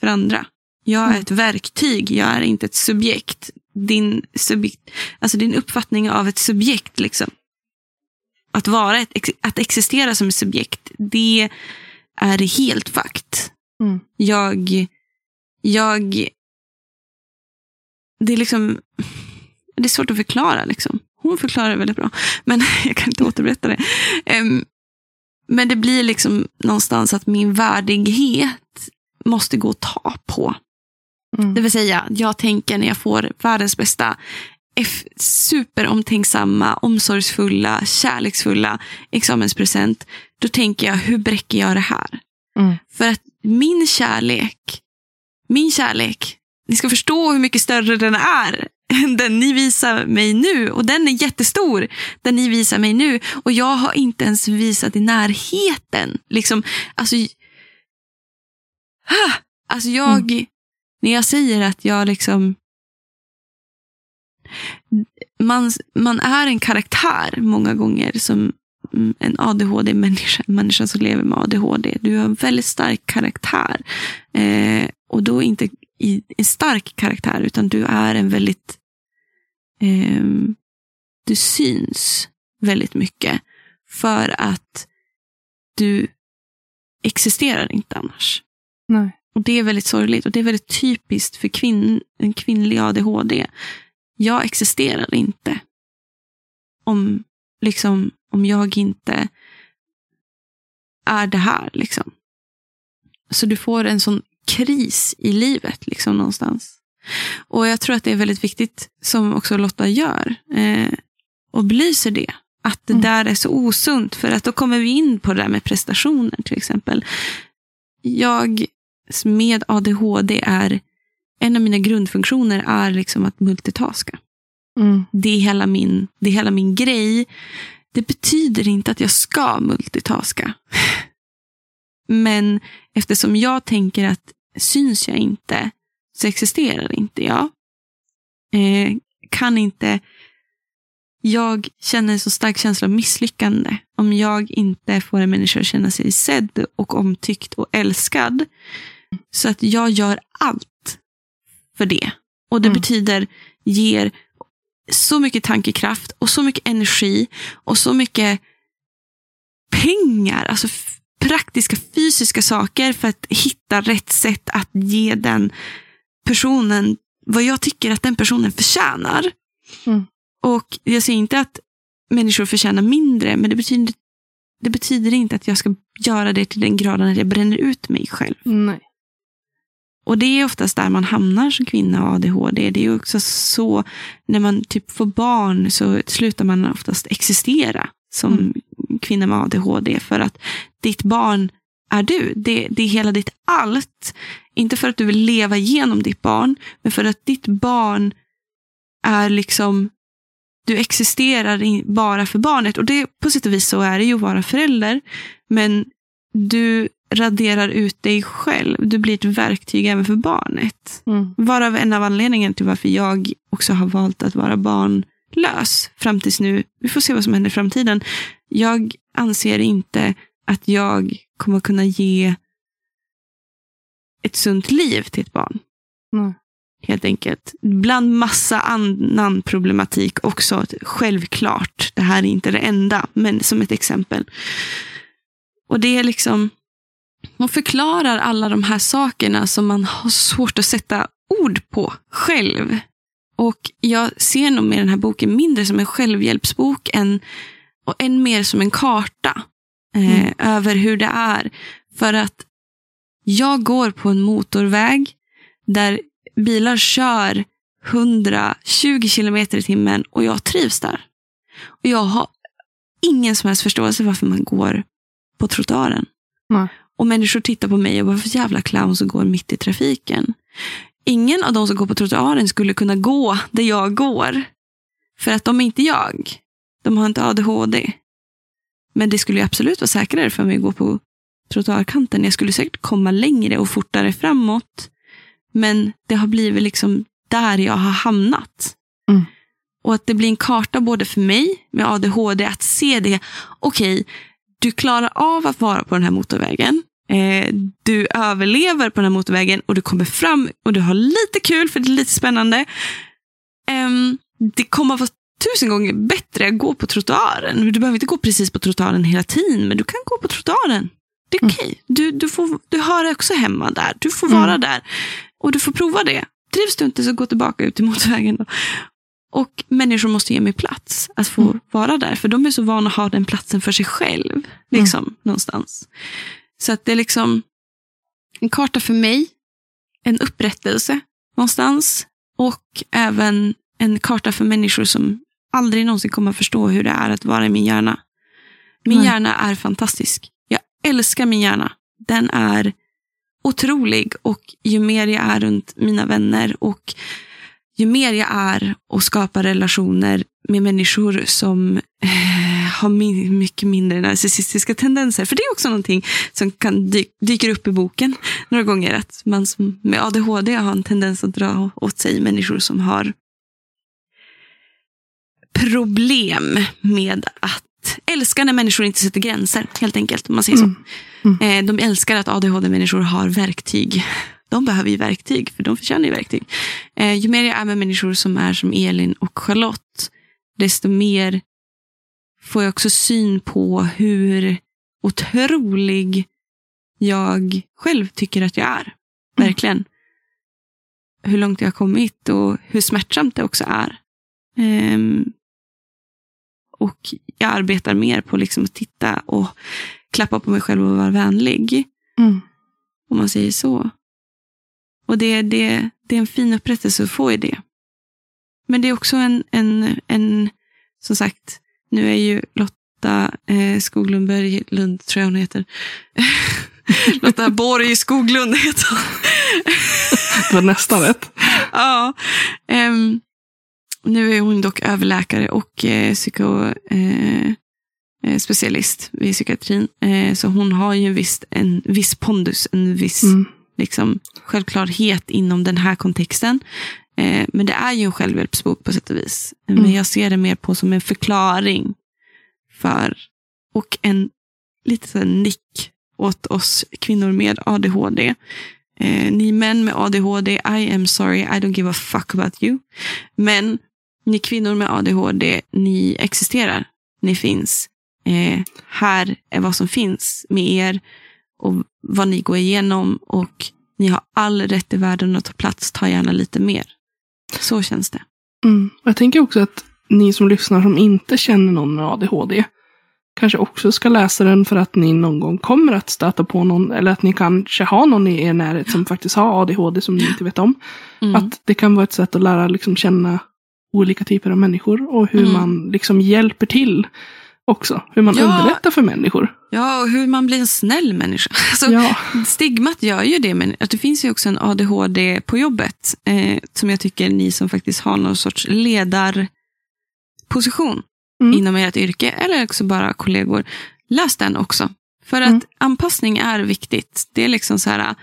för andra. Jag är mm. ett verktyg, jag är inte ett subjekt. Din, subjekt, alltså din uppfattning av ett subjekt liksom att, vara ett, att existera som ett subjekt, det är helt fakt. Mm. Jag, jag, det är liksom, det är svårt att förklara liksom. Hon förklarar det väldigt bra, men (laughs) jag kan inte återberätta det. Um, men det blir liksom någonstans att min värdighet måste gå att ta på. Mm. Det vill säga, jag tänker när jag får världens bästa superomtänksamma, omsorgsfulla, kärleksfulla examenspresent, då tänker jag, hur bräcker jag det här? Mm. För att min kärlek, min kärlek, ni ska förstå hur mycket större den är än den ni visar mig nu. Och den är jättestor, den ni visar mig nu. Och jag har inte ens visat i närheten. Liksom, alltså, alltså jag, mm. när jag säger att jag liksom man, man är en karaktär många gånger som en ADHD-människa, en människa som lever med ADHD. Du har en väldigt stark karaktär. Eh, och då inte i en stark karaktär, utan du är en väldigt... Eh, du syns väldigt mycket. För att du existerar inte annars. Nej. Och det är väldigt sorgligt och det är väldigt typiskt för kvinn, en kvinnlig ADHD. Jag existerar inte om, liksom, om jag inte är det här. Liksom. Så du får en sån kris i livet liksom någonstans. Och jag tror att det är väldigt viktigt, som också Lotta gör, eh, och belyser det. Att det mm. där är så osunt, för att då kommer vi in på det där med prestationer till exempel. Jag med ADHD är, en av mina grundfunktioner är liksom att multitaska. Mm. Det, är hela min, det är hela min grej. Det betyder inte att jag ska multitaska. (laughs) Men eftersom jag tänker att syns jag inte så existerar inte jag. Eh, kan inte jag känner en så stark känsla av misslyckande om jag inte får en människa att känna sig sedd och omtyckt och älskad. Så att jag gör allt för det. Och det mm. betyder ger så mycket tankekraft och så mycket energi och så mycket pengar, alltså praktiska fysiska saker för att hitta rätt sätt att ge den personen vad jag tycker att den personen förtjänar. Mm. Och jag säger inte att människor förtjänar mindre, men det betyder, det betyder inte att jag ska göra det till den graden att jag bränner ut mig själv. Nej. Och det är oftast där man hamnar som kvinna och ADHD. Det är också så, när man typ får barn så slutar man oftast existera som mm. kvinna med ADHD. För att ditt barn är du. Det, det är hela ditt allt. Inte för att du vill leva igenom ditt barn, men för att ditt barn är liksom du existerar bara för barnet. Och det, på sätt och vis så är det ju att vara förälder. Men du raderar ut dig själv. Du blir ett verktyg även för barnet. Mm. Varav en av anledningarna till varför jag också har valt att vara barnlös fram tills nu. Vi får se vad som händer i framtiden. Jag anser inte att jag kommer kunna ge ett sunt liv till ett barn. Mm. Helt enkelt. Bland massa annan problematik också. Självklart, det här är inte det enda, men som ett exempel. Och det är liksom, man förklarar alla de här sakerna som man har svårt att sätta ord på själv. Och jag ser nog med den här boken mindre som en självhjälpsbok än, och än mer som en karta eh, mm. över hur det är. För att jag går på en motorväg där bilar kör 120 kilometer i timmen och jag trivs där. Och jag har ingen som helst förståelse varför man går på trottoaren. Mm. Och människor tittar på mig och bara, för jävla clown som går mitt i trafiken. Ingen av de som går på trottoaren skulle kunna gå där jag går. För att de är inte jag. De har inte ADHD. Men det skulle absolut vara säkrare för mig att gå på trottoarkanten. Jag skulle säkert komma längre och fortare framåt. Men det har blivit liksom där jag har hamnat. Mm. Och att det blir en karta både för mig med ADHD att se det. Okej, okay, du klarar av att vara på den här motorvägen. Eh, du överlever på den här motorvägen och du kommer fram och du har lite kul för det är lite spännande. Eh, det kommer att vara tusen gånger bättre att gå på trottoaren. Du behöver inte gå precis på trottoaren hela tiden, men du kan gå på trottoaren. Det är mm. okej. Okay. Du, du, du hör också hemma där. Du får vara mm. där. Och du får prova det. Trivs du inte så gå tillbaka ut till motorvägen. Då. Och människor måste ge mig plats att få mm. vara där. För de är så vana att ha den platsen för sig själv. Liksom, mm. någonstans. Så att det är liksom en karta för mig. En upprättelse någonstans. Och även en karta för människor som aldrig någonsin kommer att förstå hur det är att vara i min hjärna. Min mm. hjärna är fantastisk. Jag älskar min hjärna. Den är otrolig och ju mer jag är runt mina vänner och ju mer jag är och skapar relationer med människor som eh, har mycket mindre narcissistiska tendenser. För det är också någonting som kan dy dyker upp i boken några gånger. Att man som med ADHD har en tendens att dra åt sig människor som har problem med att älskar när människor inte sätter gränser, helt enkelt. Om man säger mm. så. Mm. de älskar att ADHD-människor har verktyg. De behöver ju verktyg, för de förtjänar ju verktyg. Eh, ju mer jag är med människor som är som Elin och Charlotte, desto mer får jag också syn på hur otrolig jag själv tycker att jag är. verkligen. Hur långt jag har kommit och hur smärtsamt det också är. Ehm, och jag arbetar mer på liksom att titta och klappa på mig själv och vara vänlig. Mm. Om man säger så. Och det, det, det är en fin upprättelse att få i det. Men det är också en, en, en som sagt, nu är ju Lotta eh, Skoglundberg, Lund tror jag hon heter. (laughs) Lotta Borg Skoglund heter hon. Det var nästan rätt. ja. ehm, nu är hon dock överläkare och eh, psyko, eh, eh, specialist vid psykiatrin. Eh, så hon har ju en viss, en viss pondus, en viss Mm. liksom, självklarhet inom den här kontexten. Eh, men det är ju en självhjälpsbok på sätt och vis. Men Mm. jag ser det mer på som en förklaring för och en lite så här nick åt oss kvinnor med ADHD. Eh, ni män med ADHD, I am sorry, I don't give a fuck about you. Men ni kvinnor med ADHD, ni existerar. Ni finns. Eh, här är vad som finns med er och vad ni går igenom och ni har all rätt i världen att ta plats, ta gärna lite mer. Så känns det. Mm. Jag tänker också att ni som lyssnar som inte känner någon med ADHD kanske också ska läsa den för att ni någon gång kommer att stöta på någon eller att ni kanske har någon i er närhet som faktiskt har ADHD som ni inte vet om. Mm. Att det kan vara ett sätt att lära liksom känna olika typer av människor och hur Mm. man liksom hjälper till också. Hur man Ja. underlättar för människor. Ja, och hur man blir en snäll människa. (laughs) Alltså, Ja, Stigmat gör ju det, men att det finns ju också en ADHD på jobbet eh, som jag tycker ni som faktiskt har någon sorts ledarposition Mm. inom ert yrke eller också bara kollegor. Läs den också. För att Mm. anpassning är viktigt. Det är liksom så här,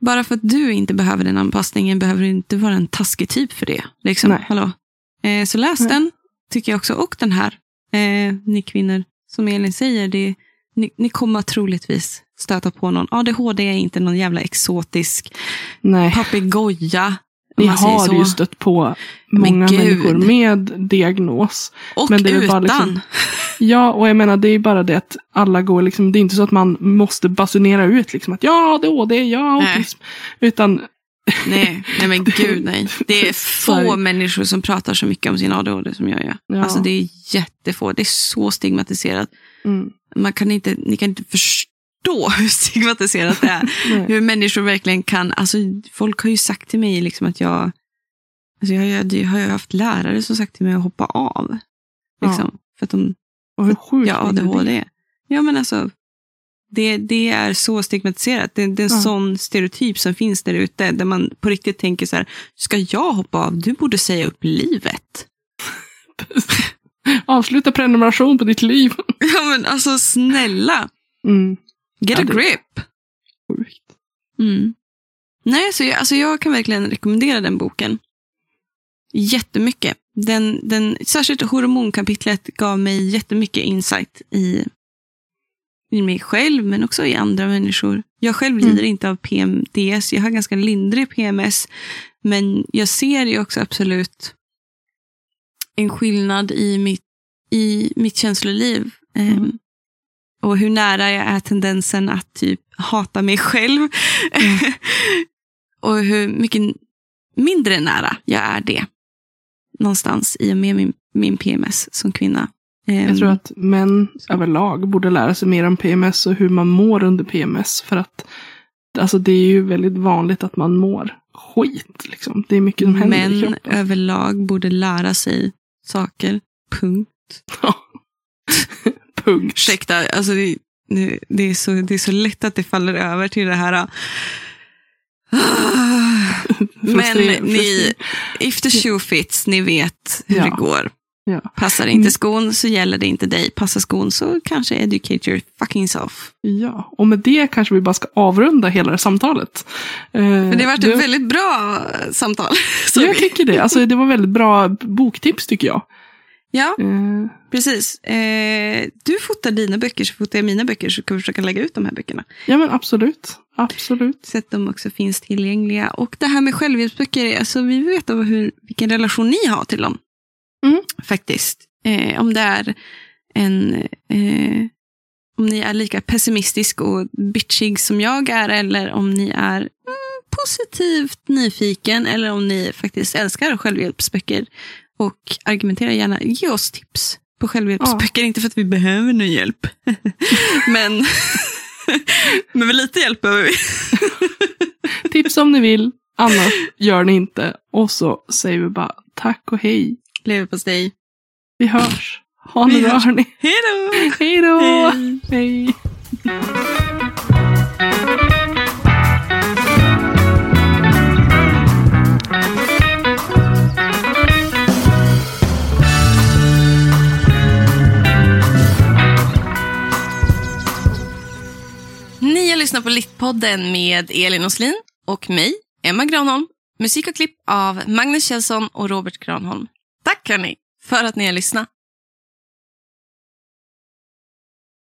bara för att du inte behöver den anpassningen behöver du inte vara en taskig typ för det. Liksom. Nej. Hallå? Eh, så läs Nej. den, tycker jag också. Och den här, eh, ni kvinnor, som Elin säger, det, ni, ni kommer troligtvis stöta på någon. ADHD är inte någon jävla exotisk nej. papegoja. Ni har så. ju stött på många människor med diagnos. Och men det är utan. bara liksom- Ja, och jag menar det är bara det att alla går liksom, det är inte så att man måste basunera ut liksom att ja, ADHD, ja, autism. Utan, Nej, nej men gud nej. Det är få människor som pratar så mycket om sin ADHD som jag gör. Ja. Alltså det är jättefå. Det är så stigmatiserat. mm, Man kan inte, ni kan inte förstå (laughs) hur stigmatiserat det är. (laughs) hur människor verkligen kan, alltså folk har ju sagt till mig liksom att jag, alltså jag, jag, jag har ju haft lärare som sagt till mig att hoppa av. Liksom, För att de Och hur sjukt Ja, är det? ADHD. Ja, men alltså. Det, det är så stigmatiserat. Det, det är en Ja. sån stereotyp som finns där ute. Där man på riktigt tänker så här. Ska jag hoppa av? Du borde säga upp livet. (laughs) Avsluta prenumeration på ditt liv. (laughs) Ja, men alltså snälla. Mm, Get Ja, a det- grip. sjukt. Mm. Nej, så jag, alltså jag kan verkligen rekommendera den boken. Jättemycket. Den, den, särskilt hormonkapitlet gav mig jättemycket insight i, i mig själv, men också i andra människor. Jag själv Mm. lider inte av PMDS. Jag har ganska lindrig PMS. Men jag ser ju också absolut en skillnad i mitt, i mitt känsloliv. Mm. och hur nära jag är tendensen att typ hata mig själv. Mm. (laughs) och hur mycket mindre nära jag är det. Någonstans i och med min, min PMS som kvinna. Ehm, Jag tror att män överlag borde lära sig mer om PMS och hur man mår under PMS. För att alltså, det är ju väldigt vanligt att man mår skit. Liksom. Det är mycket som händer i män kroppen. överlag borde lära sig saker. Punkt. (laughs) Punkt. Ursäkta, alltså det, det, är så, det är så lätt att det faller över till det här. ah. (sighs) Men ni, if the shoe fits, ni vet hur Ja. det går. Ja. Passar inte Mm. skon så gäller det inte dig. Passar skon så kanske educate your fucking self. Ja, och med det kanske vi bara ska avrunda hela det här samtalet. Eh, Men det har varit du- ett väldigt bra eh, samtal. (laughs) Så Jag tycker det. Alltså, det var väldigt bra boktips tycker jag. Ja, Eh, precis. Eh, du fotar dina böcker så fotar jag mina böcker så kan vi försöka lägga ut de här böckerna. ja men absolut. Absolut. Så att de också finns tillgängliga. Och det här med självhjälpsböcker, alltså vi veta hur, vilken relation ni har till dem. Mm. Faktiskt. Eh, om det är en... Eh, om ni är lika pessimistisk och bitchig som jag är eller om ni är mm, positivt nyfiken eller om ni faktiskt älskar självhjälpsböcker och argumentera gärna. Ge oss tips på självhjälpsböcker. Inte för att vi behöver någon hjälp. (laughs) men, (laughs) men lite hjälp behöver vi. (laughs) Tips om ni vill, annars gör ni inte. Och så säger vi bara tack och hej. Leverpastej. Vi hörs. Ha det bra hörni. Hej då! Hej då! Hej. Ni har lyssnat på Littpodden med Elin Oslin och mig, Emma Granholm. Musik och klipp av Magnus Kjellson och Robert Granholm. Tack hörni för att ni har lyssnat.